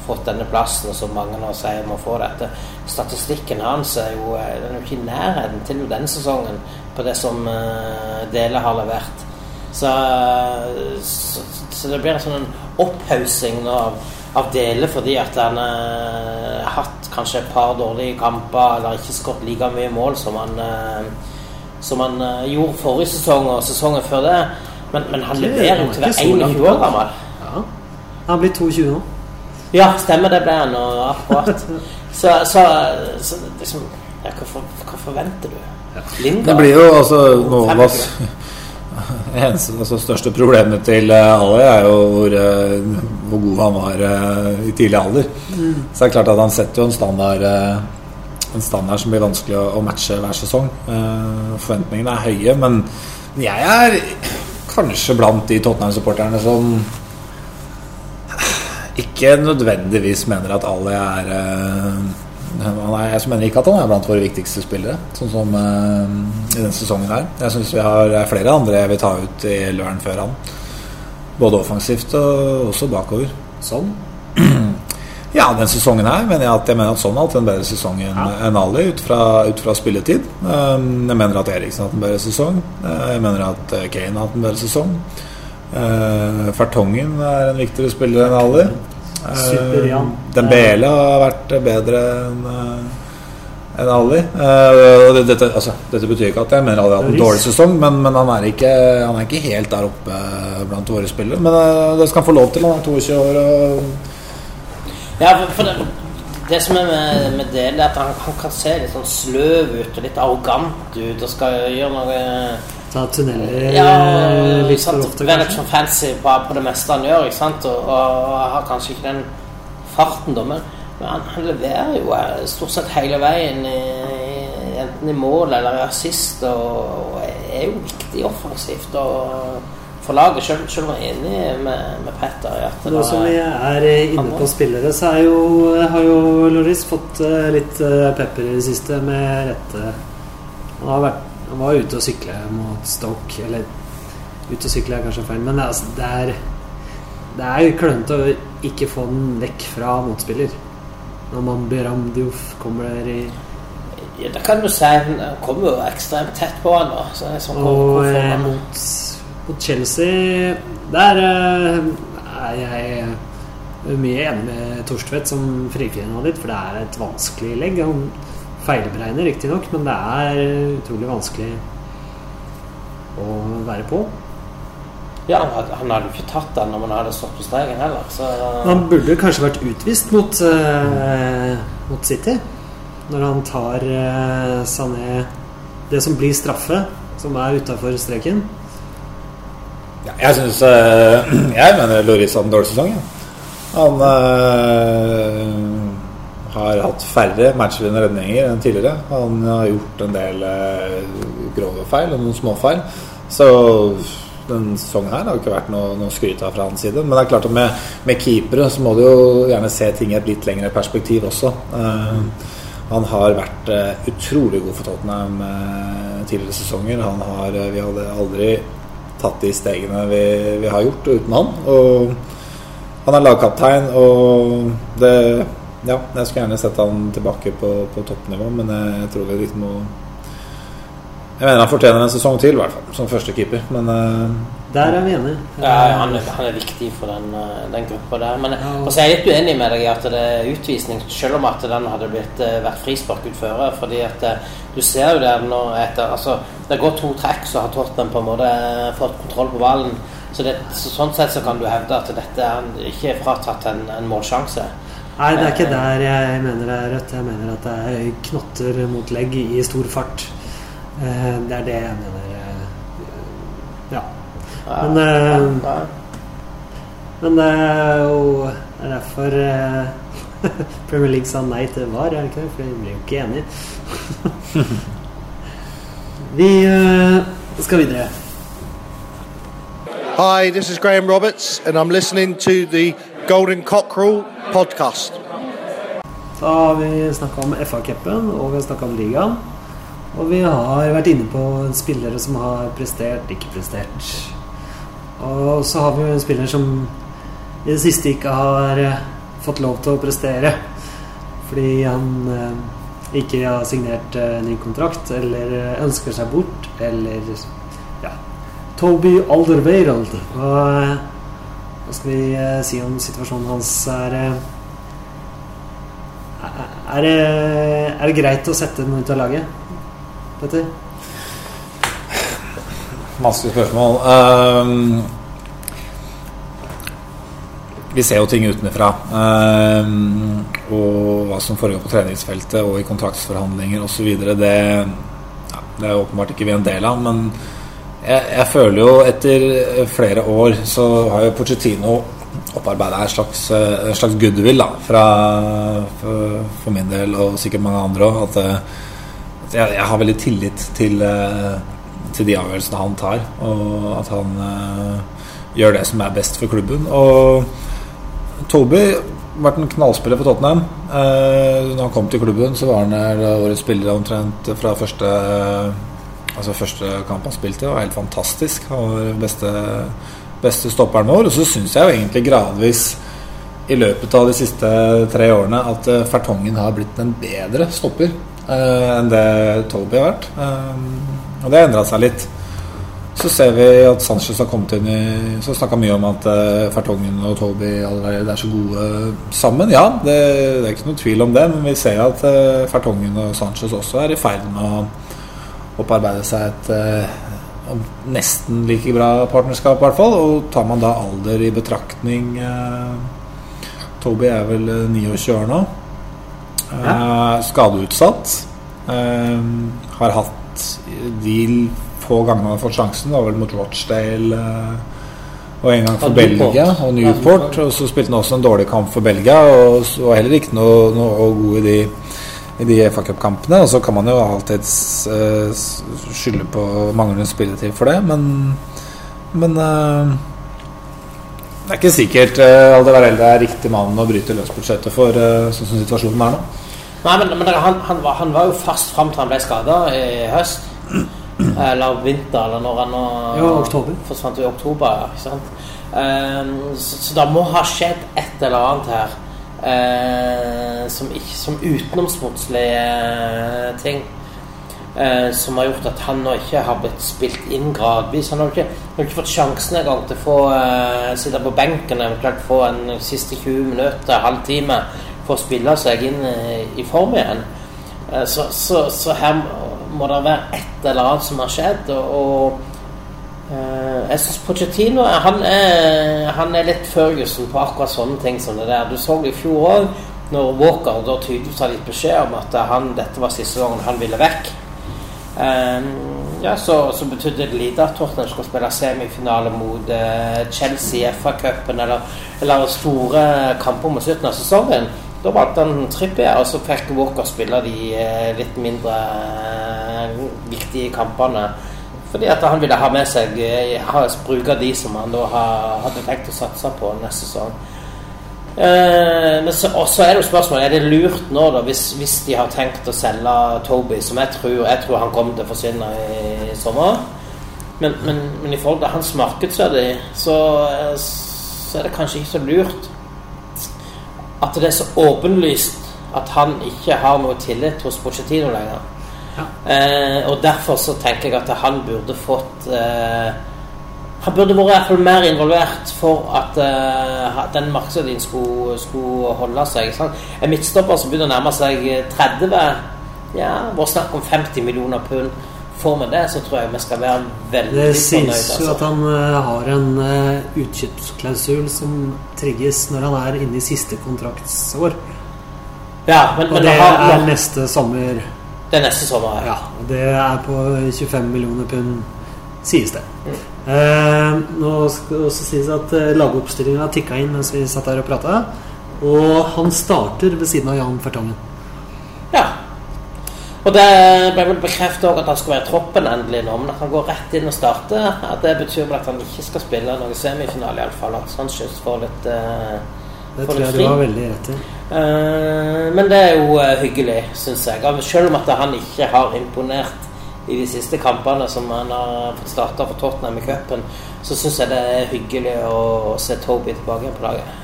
fått denne plassen, og som mange nå sier må få dette Statistikken hans er jo, eh, den er jo ikke i nærheten til denne sesongen på det som uh, Dele har levert. Så, så, så det blir en sånn opphaussing av, av Dele fordi at han eh, har hatt kanskje et par dårlige kamper eller ikke skåret like mye mål som han, eh, som han eh, gjorde forrige sesong og sesongen før det. Men, men han leverer jo til å ikke være 21 år gammel. Ja. Han blir 22 nå. Ja, stemmer det ble han nå, akkurat. Så, så, så liksom ja, hva, for, hva forventer du? Lingard? det blir jo altså noe av oss eneste, altså, største problemet til eh, Ali er jo hvor, eh, hvor god han var eh, i tidlig alder. Så det er klart at han setter jo en standard En standard som blir vanskelig å, matche hver sesong. Forventningene er høye, men jeg er kanskje blant de Tottenham-supporterne som ikke nødvendigvis mener at Ali er er, Jeg mener ikke at han er blant våre viktigste spillere, sånn som uh, i denne sesongen her. Jeg syns vi har er flere andre jeg vil ta ut i Løren før han. Både offensivt og også bakover. Sånn. Ja, den sesongen her mener jeg at jeg mener at sånn har hatt en bedre sesong enn enn Ali ut fra, ut fra spilletid. Um, jeg mener at Eriksen har hatt en bedre sesong. Uh, jeg mener at Kane har hatt en bedre sesong. Uh, Fertongen er en viktigere spiller enn Ali. Uh, Super-Jan. Dembele har vært bedre enn uh, enn Ali. Uh, dette, altså, dette betyr ikke at jeg mener Ali har hatt en dårlig sesong, men, men han, er ikke, han er ikke helt der oppe blant våre spillere. Men uh, det skal han få lov til. Han er 22 år. og Ja, for det, det som er med, med det, er at han, han kan se litt sånn sløv ut og litt arrogant ut og skal gjøre noe Ta tunneler Ja, eh, litt for sant, ofte, være litt kanskje. sånn fancy på, på det meste han gjør, ikke sant? Og, og har kanskje ikke den farten, da, men, men han, leverer jo eh, stort sett hele veien, i, i- enten i mål eller i assist, og, og er jo viktig offensivt og for laget, selv, selv om jeg er enig med, med Petter i at Nå som vi er eh, inne på spillere, så jo, har jo Loris fått eh, litt eh, pepper i det siste, med rette. Han, har vært, han var ute og sykle mot Stoke, eller ute og sykle er kanskje feil, men er, altså, det er det er klønete å ikke få den vekk fra motspiller. Når man Beram Diouf kommer der i Ja, det kan du si. Han kommer jo ekstremt tett på han da. Så det sånn, Og eh, mot, mot Chelsea Der eh, er jeg mye enig med Torstvedt som frifinner nå litt, for det er et vanskelig legg. Han feilberegner riktignok, men det er utrolig vanskelig å være på. Ja, han hadde, jo ikke tatt den når man hadde stått på streken heller. Så Han burde kanskje vært utvist mot, eh, mot City. Når han tar eh, Sané Det som blir straffe, som er utafor streken. Ja, jeg syns Jeg mener Loris hadde en dårlig sesong. Ja. Han eh, har hatt færre matchvinnende redninger enn tidligere. Han har gjort en del eh, grove feil og noen småfeil. Så den sesongen her har ikke vært noe, noe skryt av fra hans side. Men det er klart at med, med keepere så må du jo gjerne se ting i et litt lengre perspektiv også. Eh, han har vært eh, utrolig god for Tottenham tidligere sesonger. Han har, vi hadde aldri tatt de stegene vi, vi har gjort uten han. Og han er lagkaptein, og det Ja, jeg skulle gjerne sett han tilbake på, på toppnivå, men jeg, jeg tror vi liksom må Jeg mener han fortjener en sesong til, i hvert fall, som førstekeeper, men eh, Der er vi enige. Ja, han, han er viktig for den, eh, den gruppa der. Men Ja. jeg er litt uenig med deg i at det er utvisning, selv om at den hadde blitt, eh, vært frispark ut før. Fordi at du ser jo det nå etter altså, Det går to trekk, så har Tottenham på en måte fått kontroll på ballen. Så, det, så Sånn sett så kan du hevde at dette er ikke er fratatt en, en målsjanse. Nei, det er ikke der jeg mener det er rødt. Jeg mener at det er knotter mot legg i stor fart. Eh, Det er det jeg mener. eh, Ja. Men, eh. Men det er jo er derfor Premier League sa nei til VAR, er det ikke det? For de blir jo ikke enige. Vi skal videre. Hi, this is Graham Roberts, and I'm listening to the Golden Cockerel podcast. Da har vi snakka om FA-cupen, og vi har snakka om ligaen. Og vi har vært inne på spillere som har prestert, ikke prestert. Og så har vi en spiller som i det siste ikke har eh, fått lov til å prestere. Fordi han eh, ikke har signert eh, ny kontrakt, eller ønsker seg bort, eller ja. Toby Alderweireld. Og hva skal vi eh, si om situasjonen hans er eh, er det, er det greit å sette den ut av laget? Petter? Vanskelig spørsmål. Um, vi ser jo ting utenfra. Um, og hva som foregår på treningsfeltet og i kontraktsforhandlinger osv. Det, ja, det er åpenbart ikke vi en del av. Men jeg, jeg føler jo etter flere år så har jo Pochettino opparbeida en slags, en slags goodwill da, fra, for, for min del og sikkert mange andre òg. At at jeg, jeg har veldig tillit til, til de avgjørelsene han tar, og at han uh, gjør det som er best for klubben. Og Toby vært en knallspiller for Tottenham. Eh, når han kom til klubben, så var han eh, årets spiller omtrent fra første Altså første kamp han spilte. Var helt fantastisk. Han var beste, beste stopperen vår. Og så syns jeg jo egentlig gradvis i løpet av de siste tre årene at eh, Fertongen har blitt en bedre stopper eh, enn det Toby har vært. Eh, og det har endra seg litt. Så ser vi at Sanchez har kommet inn i Så snakka mye om at eh, Fertongen og Toby allerede er så gode sammen. Ja, det, det er ikke noe tvil om det, men vi ser at eh, Fertongen og Sanchez også er i ferd med å opparbeide seg et eh, nesten like bra partnerskap, i hvert fall. Og tar man da alder i betraktning eh, Toby er vel eh, 29 år nå. Eh, skadeutsatt. Eh, har hatt de få gangene han har fått sjansen, var vel mot Rochdale eh, og en gang for Belgia og Newport. Og så spilte han også en dårlig kamp for Belgia og var heller ikke noe, noe god i de, i de FA Cup-kampene. Og så kan man jo alltid eh, skylde på manglende spilletid for det, men, men eh, det er ikke sikkert uh, Aldevarelda er riktig mann å bryte løsbudsjettet for, eh, sånn som situasjonen er nå. Nei, men, men han, han, var, han var jo fast fram til han ble skada i høst. Eller vinter, eller når han nå Ja, oktober. forsvant i oktober. Ikke sant? Um, så, så det må ha skjedd et eller annet her eh, som, ikke, som utenomsportslige eh, ting. eh, som har gjort at han nå ikke har blitt spilt inn gradvis. Han har ikke, har ikke fått sjansen engang til å få eh, sitte på benken eventuelt få en siste 20 minutter, halvtime, for å spille seg inn i, i form igjen. Eh, så, så, så her må det være et eller annet som har skjedd. og, og Eh, jeg syns Pochettino han er, han er litt Ferguson på akkurat sånne ting som det der. Du så det i fjor òg, når Walker da tydeligvis hadde gitt beskjed om at han, dette var siste gangen han ville vekk. Um, ja, så, så betydde det lite at Tottenham skulle spille semifinale mot uh, Chelsea i FA-cupen eller, eller store kamper mot slutten av sesongen. Da valgte han Trippier, og så fikk Walker spille de uh, litt mindre uh, viktige kampene. Fordi at han ville ha med seg eh, ha, bruke de som han da hadde tenkt å satse på neste sesong. Eh, og så er det jo spørsmålet Er det lurt nå, da hvis, hvis de har tenkt å selge Toby, som jeg tror, jeg tror han kommer til å forsvinne i, sommer. Men, men, men i forhold til hans markedsverdi, så, eh, så er det kanskje ikke så lurt at det er så åpenlyst at han ikke har noe tillit hos Pochettino lenger. Eh, og derfor så tenker jeg at han burde fått eh, Han burde vært i hvert fall mer involvert for at eh, den markedsverdien skulle, skulle holde seg. Sant? En midtstopper som begynner å nærme seg 30 Ja, var snakk om 50 millioner pund. Får vi det, så tror jeg vi skal være veldig Det fornøyd. sies jo at han uh, har en uh, utkjøpsklausul som trigges når han er inne i siste kontraktsår. Ja, men, Og men det har, er neste sommer. Det er neste sommer. Ja, og det er på 25 millioner pund, sies det. Eh, nå skal det også sies at uh, lagoppstillinga tikka inn mens vi satt her og prata. Og han starter ved siden av Jan Fertangen. Ja. Og det ble vel bekreftet at han skulle være i troppen endelig nå, men at han går rett inn og starter, at det betyr vel at han ikke skal spille noen semifinale, iallfall. At han skyldes for litt eh, Det tror jeg fri. du har veldig rett i. Uh, Men det er jo uh, hyggelig, syns jeg. Selv om at han ikke har imponert i de siste kampene som han har fått starta for Tottenham i cupen, så syns jeg det er hyggelig å se Toby tilbake igjen på laget.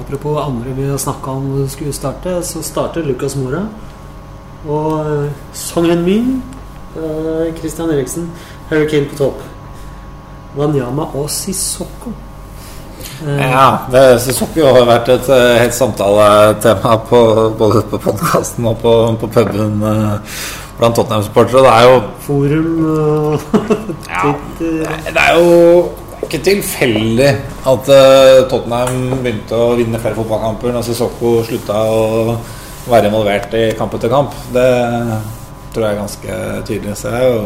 Apropos andre vi har snakka om skulle starte, så starter Lucas Mora. Og uh, Song Min, uh, Christian Eriksen, Hurricane på topp. Wanyama og Sissoko. Eh, Ja, det jo har vært et eh, helt samtaletema på, både på podkasten og på, på puben eh, blant Tottenham-supportere. Det er jo Forum og Ja. Det er jo ikke tilfeldig at Tottenham begynte å vinne flere fotballkamper når Sissoko slutta å være involvert i kamp etter kamp. Det tror jeg er ganske tydelig. Så jeg jo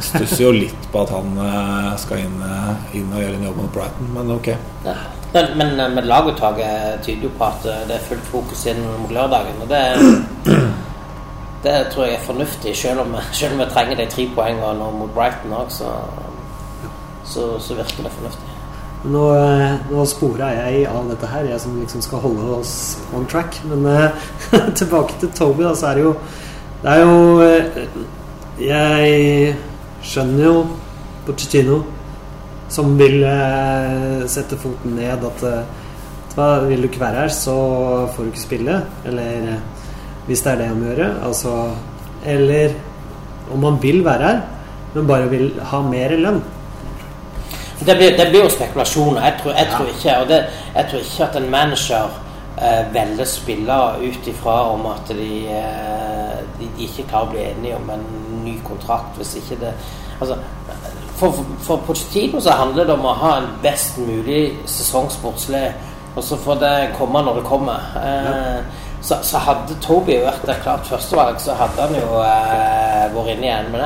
stusser jo litt på at han eh, skal inn, eh, inn og gjøre en jobb mot Brighton, men ok. Ja. Men, men, men laguttaket tyder jo på at eh, det er fullt fokus inn mot lørdagen. Og det, det tror jeg er fornuftig, selv om, selv om vi trenger de tre poengene nå mot Brighton òg, så, så, så virker det fornuftig. Nå, eh, nå spora jeg av dette her, jeg som liksom skal holde oss on track. Men eh, tilbake til Toby, da, så er det jo Det er jo eh, Jeg skjønner jo Pochettino som vil eh, sette foten ned at eh, Vil du ikke være her, så får du ikke spille. Eller eh, hvis det er det han må gjøre. Altså Eller om han vil være her, men bare vil ha mer lønn. Det blir, det blir jo spekulasjoner. Jeg tror, jeg tror ikke og det, jeg tror ikke at en manager velger spillere ut ifra om at de, eh, de, de ikke klarer å bli enige om en ny kontrakt. Hvis ikke det altså, For, for, Pochettino så handler det om å ha en best mulig sesong sportslig, og så får det komme når det kommer. Eh, så, så hadde Toby vært et klart førstevalg, så hadde han jo eh, vært inne igjen. Men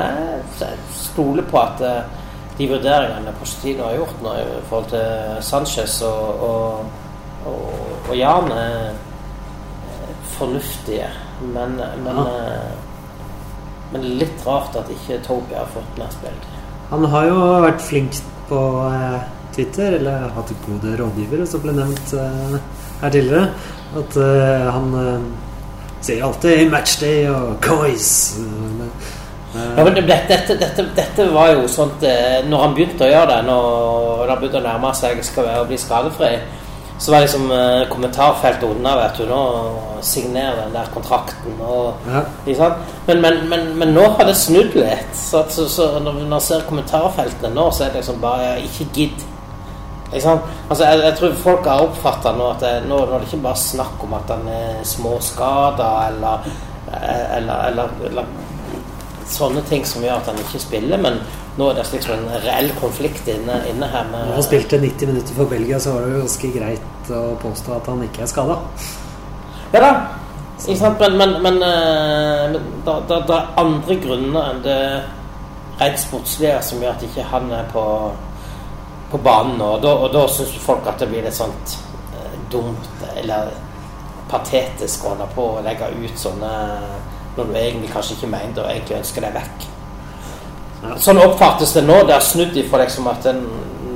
jeg, stoler på at eh, de vurderingene Pochettino har gjort nå i forhold til Sanchez og, og, og, og er er fornuftige. Men, men, eh, men litt rart at ikke Toby har fått mer spill. Han har jo vært flink på eh, Twitter, eller hatt gode rådgivere, som ble nevnt eh, her tidligere. At han sier alltid 'matchday' og 'coys'. Ja, men dette, dette, dette var jo sånt Når han begynte å gjøre det, når han begynte å nærme seg skal være, å bli skadefri, så var liksom eh, kommentarfeltet unna. vet du, Nå signer den der kontrakten. og Ja. ikke sant? Men, men, men, men nå har det snudd litt. Så, at, så, så når, man jeg ser kommentarfeltene nå, så er det liksom bare Ikke gidd. Ikke sant? Altså, jeg, jeg tror folk har oppfatta nå at det, nå, nå er det ikke bare snakk om at han er småskada eller, eller, eller, eller sånne ting som gjør at han ikke spiller, men nå er det liksom en reell konflikt inne, inne her. Når han spilte 90 minutter for Belgia, så var det jo ganske greit å påstå at han ikke er skada. Ja da. Ikke sant? Men, men, men, eh, men da, da er andre grunner enn det rent sportslige som gjør at ikke han er på, på banen. Og da, og da syns folk at det blir litt sånt eh, dumt eller patetisk å holde på å legge ut sånne når du egentlig kanskje ikke mener det og egentlig ønsker deg vekk. Ja. Sånn oppfattes det nå. Det har snudd ifra liksom at en,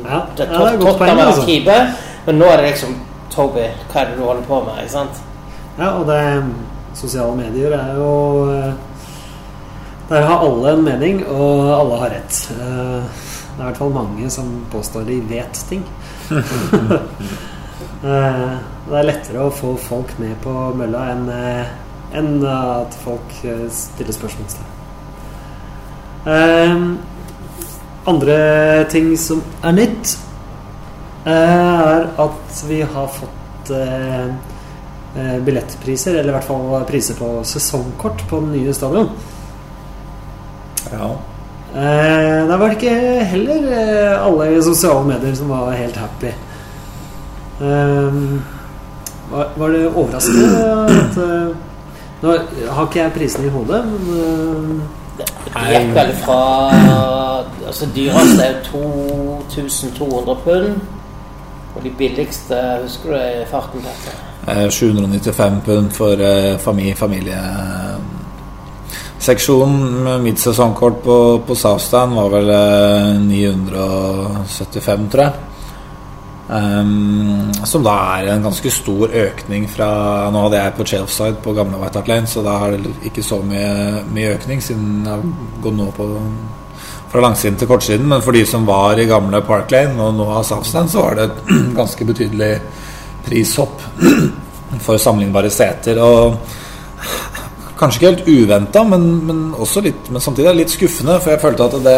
Ja, det er Tottenham altså. keeper, men nå er det liksom Toby, hva er det du holder på med? ikke sant? Ja, og det Sosiale medier er jo eh, Der har alle en mening, og alle har rett. Eh, Det er i hvert fall mange som påstår de vet ting. Eh, Det er lettere å få folk med på mølla enn enn at folk stiller spørsmålstegn. Eh, Andre ting som er nytt, eh, er at vi har fått eh, eh, billettpriser, eller i hvert fall priser på sesongkort på den nye stadion. Ja. Eh, der var det ikke heller alle i sosiale medier som var helt happy. Eh, var, var det overraskende at Nå har ikke jeg prisene i hodet, men Det gikk vel fra Altså dyreste er jo 2200 pund. Og de billigste, husker du i farten? Petter? Eh, 795 pund for eh, familie, familie. Seksjonen med mitt sesongkort på, på Southstand var vel eh, 975, tror jeg. Ehm, som da er en ganske stor økning fra Nå hadde jeg på Chelside på gamle White Hart Lane, så da er det ikke så mye, mye økning, siden jeg har gått nå på fra langsiden til kortsiden. Men for de som var i gamle Park Lane og nå har Southstand, så var det et ganske betydelig prishopp for sammenlignbare seter. Og kanskje ikke helt uventa, men, men, også litt, men samtidig er det litt skuffende, for jeg følte at det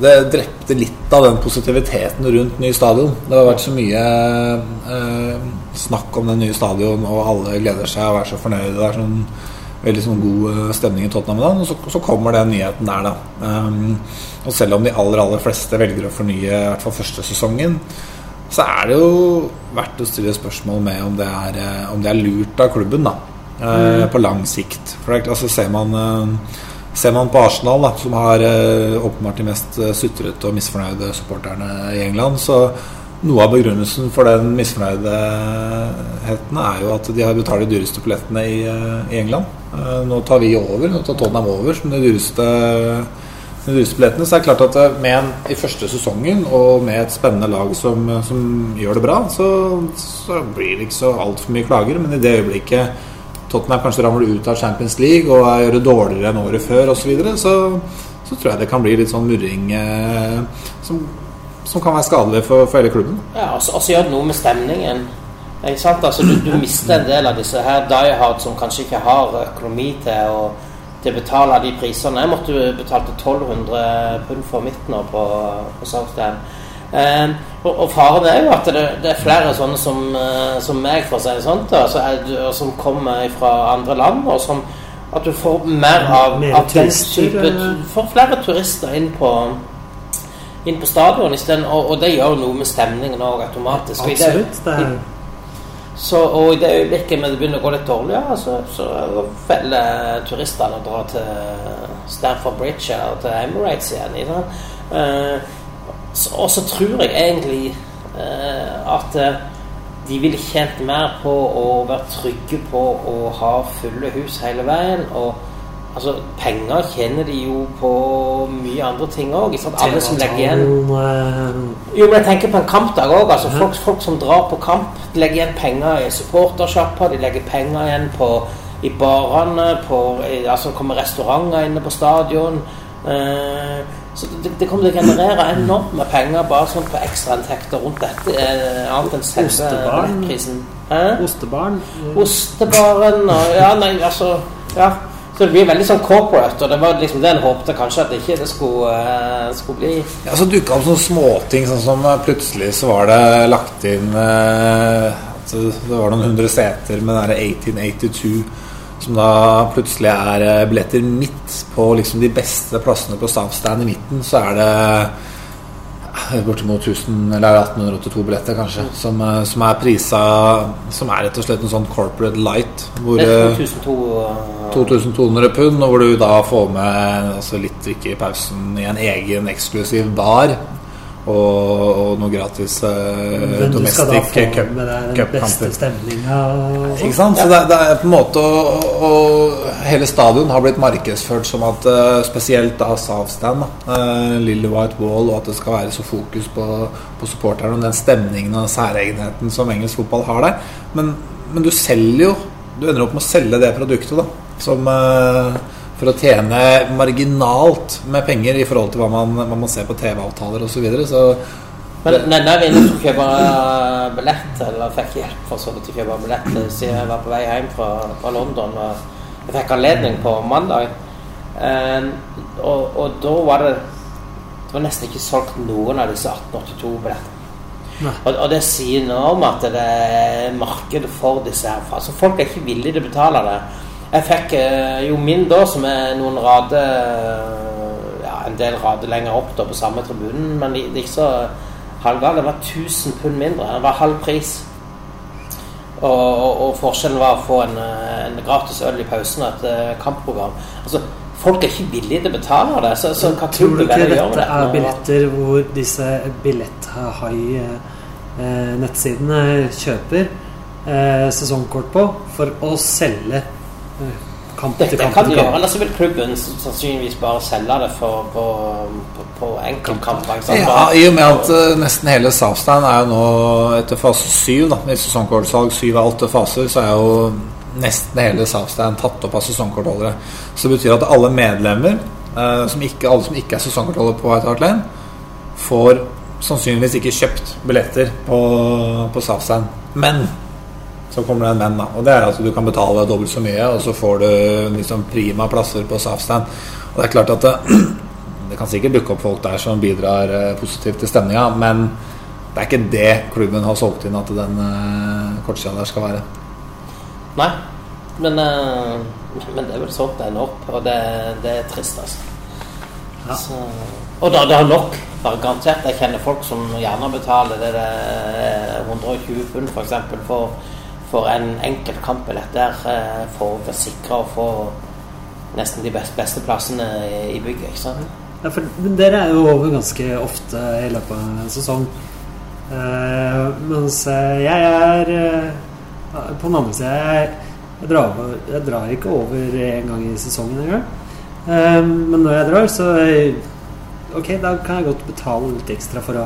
det drepte litt av den positiviteten rundt ny stadion. Det har vært så mye eh, snakk om den nye stadion, og alle gleder seg og er så fornøyde. Det er sånn veldig sånn god eh, stemning i Tottenham. Da. Og så, så kommer den nyheten der, da. Um, og selv om de aller aller fleste velger å fornye i hvert fall første sesongen, så er det jo verdt å stille spørsmål med om det er, eh, om det er lurt av klubben da, eh, på lang sikt. For er- altså, ser man eh, Ser man på Arsenal, da, som har eh, åpenbart de mest eh, sutrete og misfornøyde supporterne i England, så noe av begrunnelsen for den misfornøydheten er jo at de har betalt de dyreste billettene i, eh, i England. Nå tar vi over, nå tar Tottenham over som de dyreste, de dyreste billettene. Så det klart at med en, i første sesongen og med et spennende lag som, som gjør det bra, så, så blir det ikke så altfor mye klager. Men i det øyeblikket Tottenham kanskje ramler ut av Champions League og gjør det dårligere enn året før osv., så, så så tror jeg det kan bli litt sånn murring eh, som, som kan være skadelig for, for hele klubben. Ja, og så gjør det noe med stemningen. Ikke sant? Altså, du, du mister en del av disse her die hard som kanskje ikke har økonomi til å, til å betale de prisene. Jeg måtte jo betale 1200 pund for mitt nå på, på Southdown. Eh, og, og faren er jo at det, det er flere sånne som, eh, som meg, for å si det sånn, da, så du- og som kommer fra andre land, og som at du får mer av, Mer av den type. Du får flere turister inn på inn på stadion isteden, og, og det gjør noe med stemningen òg automatisk. Absolutt. Det er, så, og i det øyeblikket det begynner å gå litt dårligere, så, så velger turistene å dra til Stamford Bridge eller til Emirates igjen. Ikke sant? Så, og så tror jeg egentlig eh, at eh, de ville tjent mer på å være trygge på å ha fulle hus hele veien. og altså, Penger tjener de jo på mye andre ting òg. Alle som legger igjen jo, men jeg tenker på en kampdag òg. Altså, folk, folk som drar på kamp, de legger igjen penger i supportersjappa. de legger penger igjen på, i barene, på, altså kommer restauranter inne på stadion. Eh, så det, det kommer til å generere enormt med penger bare sånn på ekstrainntekter rundt dette, eh, annet enn selve billettprisen. Ostebarn. Ostebaren og Ja, nei, altså Ja. Så det blir veldig sånn corporate, og det var liksom det en håpte kanskje at det ikke det skulle, eh, skulle bli. Ja, Så dukka opp sånne småting, sånn som eh, plutselig så var det lagt inn eh, at Det var noen hundre seter med den derre 1882 som da plutselig er eh, billetter midt på liksom de beste plassene på Stavstein i midten. Så er det bortimot 1000 eller 1882 billetter, kanskje, som, eh, som er prisa Som er rett og slett en sånn corporate light. Hvor Det er eh, 2002 uh, 2200 pund, og hvor du da får med altså, litt drikke i pausen i en egen eksklusiv bar. Og, og noe gratis eh, domestic cupkamper. Ikke sant? Så det, det er på en måte og, Hele stadion har blitt markedsført som at eh, spesielt da da, eh, Lille White Wall, og at det skal være så fokus på, på supporterne og den stemningen og særegenheten som engelsk fotball har der. Men, men du selger jo Du ender opp med å selge det produktet, da. Som eh, for å tjene marginalt med penger i forhold til hva man, hva man ser på TV-avtaler osv. Så, videre. så Men var inne og kjøpe uh, billett, eller fikk hjelp for så vidt å kjøpe billett uh, siden jeg var på vei hjem fra, fra London og jeg fikk anledning på mandag, Eh, og, og da var det Det var nesten ikke solgt noen av disse 1882-billettene. Og, og det sier noe om at det er markedet for disse her. Altså Folk er ikke villige til å betale det. Jeg fikk eh, jo min da, som er noen rader Ja, en del rader lenger opp da på samme tribunen, men det er så halvgalt. Det var 1000 pund mindre. Det var halv pris. Og, og, og forskjellen var å få en, eh, en gratis øl i pausen og et eh, kampprogram. Altså, Folk er ikke villige til å betale det. Så, så hva Tror du ikke dette det er billetter hvor disse billett-high-nettsidene kjøper eh, sesongkort på for å selge eh, kamp Det, til kamp kan til gjøre. kamp? Ellers så vil klubben sannsynligvis bare selge det for, på, på, på enkeltkamper. Ja, I og med at uh, nesten hele Southstand er jo nå etter fase syv, da, med sesongkortsalg syv av åtte faser, så er jo nesten hele Southstand tatt opp av sesongkortholdere. Så det betyr at alle medlemmer, uh, som ikke, alle som ikke er sesongkortholdere på White Hart Lane, får sannsynligvis ikke kjøpt billetter på, på Southstand. Men så kommer det en venn, da. Og det er at du kan betale dobbelt så mye, og så får du liksom prima plasser på Safstein Og det er klart at det, det kan sikkert dukke opp folk der som bidrar eh, positivt til stemninga, men det er ikke det klubben har solgt inn at den uh, kortsida der skal være. Nei. Men, eh, men det er vel sånn det ender opp, og det, det er trist, altså. Ja. Så, og da, det er nok, garantert. Jeg kjenner folk som gjerne betaler det, det 120 pund for eksempel for, for en enkelt kampbillett der, eh, for å forsikre og få nesten de beste, beste plassene i, bygget. ikke sant? Ja, for dere er jo over ganske ofte i løpet av en sesong. Eh, mens eh, jeg er eh, på den andre sida jeg, jeg, jeg drar ikke over en gang i sesongen engang. Eh, men når jeg drar, så Ok, da kan jeg godt betale litt ekstra for å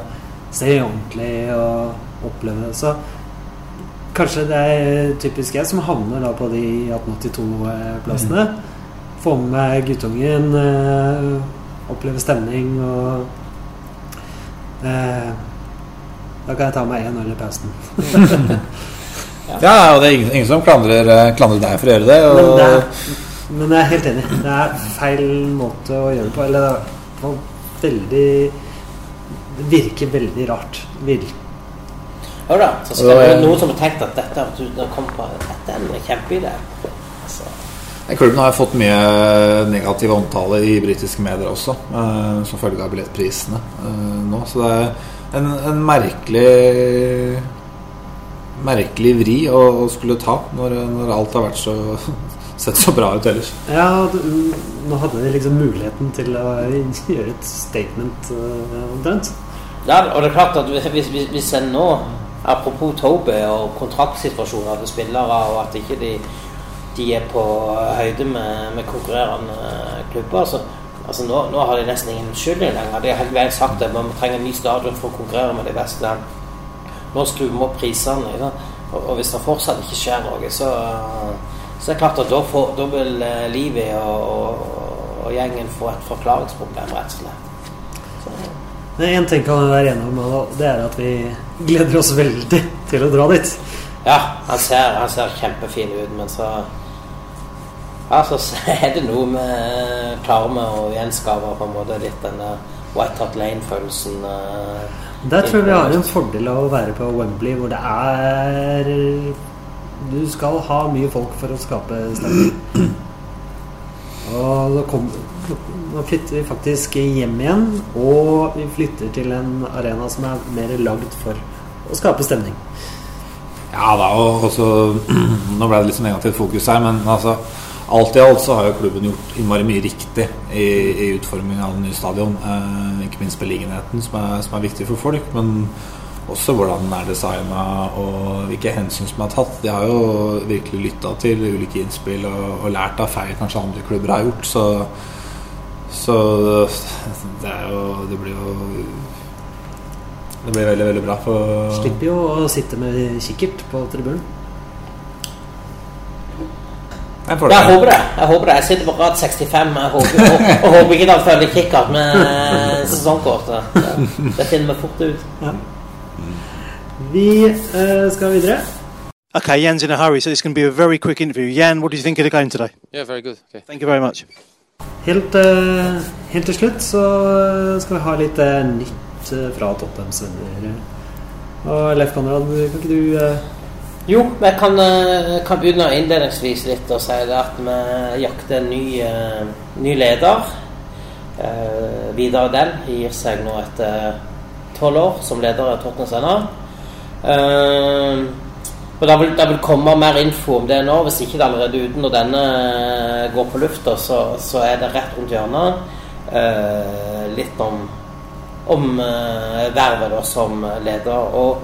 se ordentlig og oppleve det. Så kanskje det er typisk jeg som havner da på de 1882-plassene. Få med meg guttungen, eh, oppleve stemning og eh, Da kan jeg ta meg én øl i pausen. Ja, og det er ingen, ingen som klandrer, eh, klandrer deg for å gjøre det. Men, det er, men jeg er helt enig. Det er feil måte å gjøre det på. Eller det er veldig Det virker veldig rart. Vir, Jo da, så skal det eh, være noen som har tenkt at dette, at du, kom på, dette er en kjempeidé. Altså, Klubben har fått mye negativ omtale i britiske medier også, eh, som følge av billettprisene eh, nå. Så det er en, en merkelig merkelig vri å, å skulle ta når, når alt har vært så sett så bra ut ellers. ja, du- nå hadde de liksom muligheten til å gjøre et statement omtrent. Uh, Ja, og det er klart at hvis, hvis, hvis en nå Apropos Toby og kontraktsituasjoner til spillere, og at ikke de, de er på høyde med, med konkurrerende klubber så, altså nå, nå har de nesten ingen unnskyldning lenger. De har helt veien sagt at man trenger en ny stadion for å konkurrere med de beste. Nå skrur vi opp prisene. Ikke? Og, hvis det fortsatt ikke skjer noe, så, så er det klart at da, får, da vil eh, Livi og, og, og gjengen få et forklaringsproblem, rett og slett. Så, én ting kan vi være enige om, og det er at vi gleder oss veldig til å dra dit. Ja, han ser, han ser kjempefin ut, men så Ja, så er det noe med Klarer og å gjenskape på en måte litt den der White Hot Lane-følelsen. eh, Der tror jeg vi har en fordel av å være på Wembley, hvor det er Du skal ha mye folk for å skape stemning. Og da kom, Nå flytter vi faktisk hjem igjen, og vi flytter til en arena som er mer lagd for å skape stemning. Ja da, og også Nå ble det litt sånn negativt fokus her, men altså alt i alt så har jo klubben gjort innmari mye riktig i, i utformingen av den nye stadion. Eh, ikke minst beliggenheten, som er, som er viktig for folk. Men også hvordan den er designa og hvilke hensyn som er tatt. De har jo virkelig lytta til ulike innspill og, og, lært av feil kanskje andre klubber har gjort. Så, så det er jo Det blir jo Det blir veldig, veldig bra. For Slipper jo å sitte med kikkert på tribunen. Jeg, får Jeg håper det. Jeg håper det. Jeg sitter på rad 65. Jeg håper, og, og håper ikke det følger kikkert med sesongkortet. Det, det finner vi fort ut. Vi eh, skal videre. Okay, Jan's in a hurry, so it's going to be a very quick interview. Jan, what do you think of the game today? Yeah, very good. Okay. Thank you very much. Helt, eh, helt til slutt så skal vi ha litt eh, nytt eh, fra Tottenhams venner. Og Leif Konrad, kan ikke du eh, Jo, vi kan, eh, kan begynne innledningsvis litt og si at vi jakter en ny, eh, ny leder. Eh, Vidar Dell gir seg nå etter tolv år som leder av Tottenham Sender. Eh, og det vil, det vil komme mer info om det nå, hvis ikke det er allerede ute når denne eh, går på lufta, så, så er det rett rundt hjørnet. Eh, litt om, om eh, vervet da, som leder. Og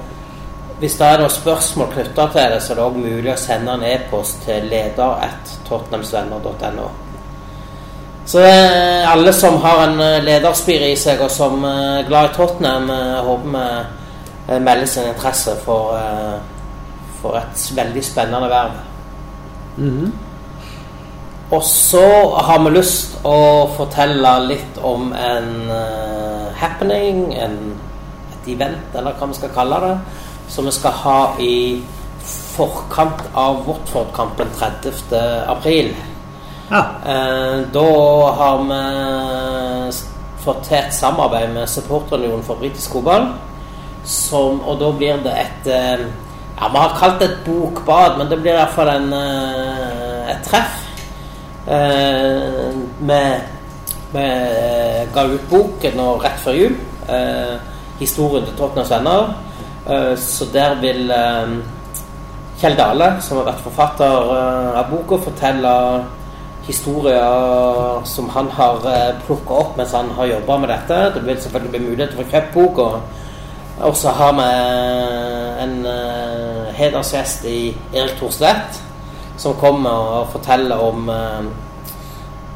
hvis det er noen spørsmål knytta til det, så er det òg mulig å sende en e-post til leder.tottenhamsvenner.no. Så eh, alle som har en eh, lederspire i seg, og som er glad i Tottenham, håper vi melder sin interesse for, for et veldig spennende verv. mhm. Og så har vi lyst å fortelle litt om en uh, happening, en, et event, eller hva vi skal kalle det, som vi skal ha i forkant av Watford-kampen 30. april. Ja. Eh, da har vi fått til et samarbeid med Supporterunionen for britisk fotball. Som, og da blir det et eh, Ja, vi har kalt det et bokbad, men det blir iallfall en eh, et treff. Eh, med Vi ga ut boken nå rett før jul. Eh, historien til Tottenhams venner. Eh, så der vil eh, Kjell Dale, som har vært forfatter eh, av boka, fortelle historier som han har plukka opp mens han har jobba med dette. Det vil selvfølgelig bli mulighet til å få kjøpt boka. Og så har vi en uh, hedersgjest i Erik Thorstvedt, som kommer og forteller om eh,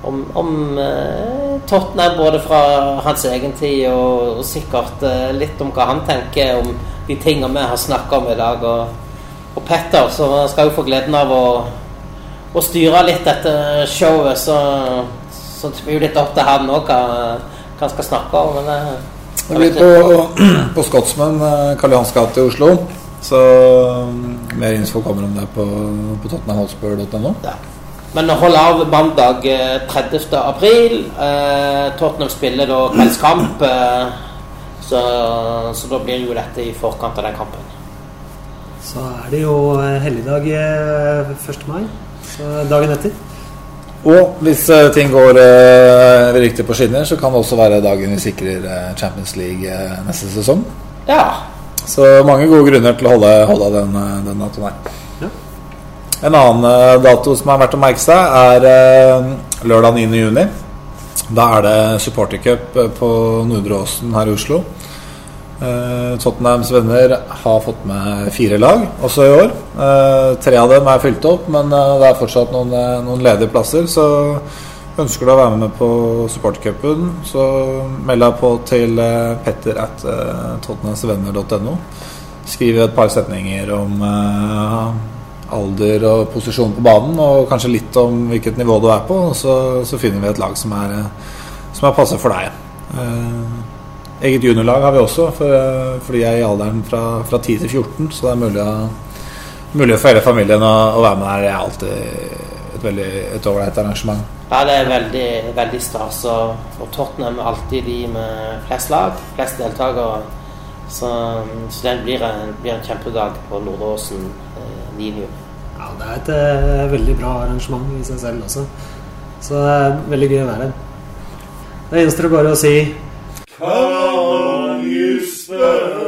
om, om eh, Tottenham, både fra hans egen tid og, og sikkert eh, litt om hva han tenker om de tingene vi har snakka om i dag. Og, og Petter, så skal jo få gleden av å, å styre litt dette showet, så, så det blir jo litt opp til han òg hva, hva han skal snakke om. Men det, Det blir på, på Scotsman, eh, Karl Johans gate i Oslo. Så mm, mer info kommer om det på, på tottenhamhotspur.no. Ja. Men hold av mandag eh, 30. april. Eh, Tottenham spiller da kveldskamp. Eh, så, så da blir jo dette i forkant av den kampen. Så er det jo eh, helligdag eh, 1. mai. Så dagen etter. Og hvis eh, ting går eh, riktig på skinner, så kan det også være dagen vi sikrer eh, Champions League eh, neste sesong. Ja. Så mange gode grunner til å holde, holde den, den datoen her. Ja. En annen eh, dato som er verdt å merke seg, er eh, lørdag 9. juni. Da er det supportercup på Nordre Åsen her i Oslo. Eh, Tottenhams venner har fått med fire lag også i år. Uh, tre av dem er fylt opp, men uh, det er fortsatt noen, noen ledige plasser. Så ønsker du å være med på supportercupen, så meld deg på til petter at tottenhamsvenner.no. Skriv et par setninger om alder og posisjon på banen, og kanskje litt om hvilket nivå du er på. Og så, så finner vi et lag som er, som er passe for deg. Eh, eget juniorlag har vi også, for, fordi jeg er i alderen fra, fra 10 til 14, så det er mulig, å, mulig for hele familien å, å være med her. Det er alltid et veldig et ålreit arrangement. ja, det er veldig, veldig stas. Og, og Tottenham er alltid de med flest lag, flest deltakere. Så, så det blir en, blir en kjempedag på Nordåsen eh, 9. juni. Ja, det er et eh, veldig bra arrangement i seg selv også. Så det er veldig gøy å være her. Det gjenstår det bare å si Kan you spell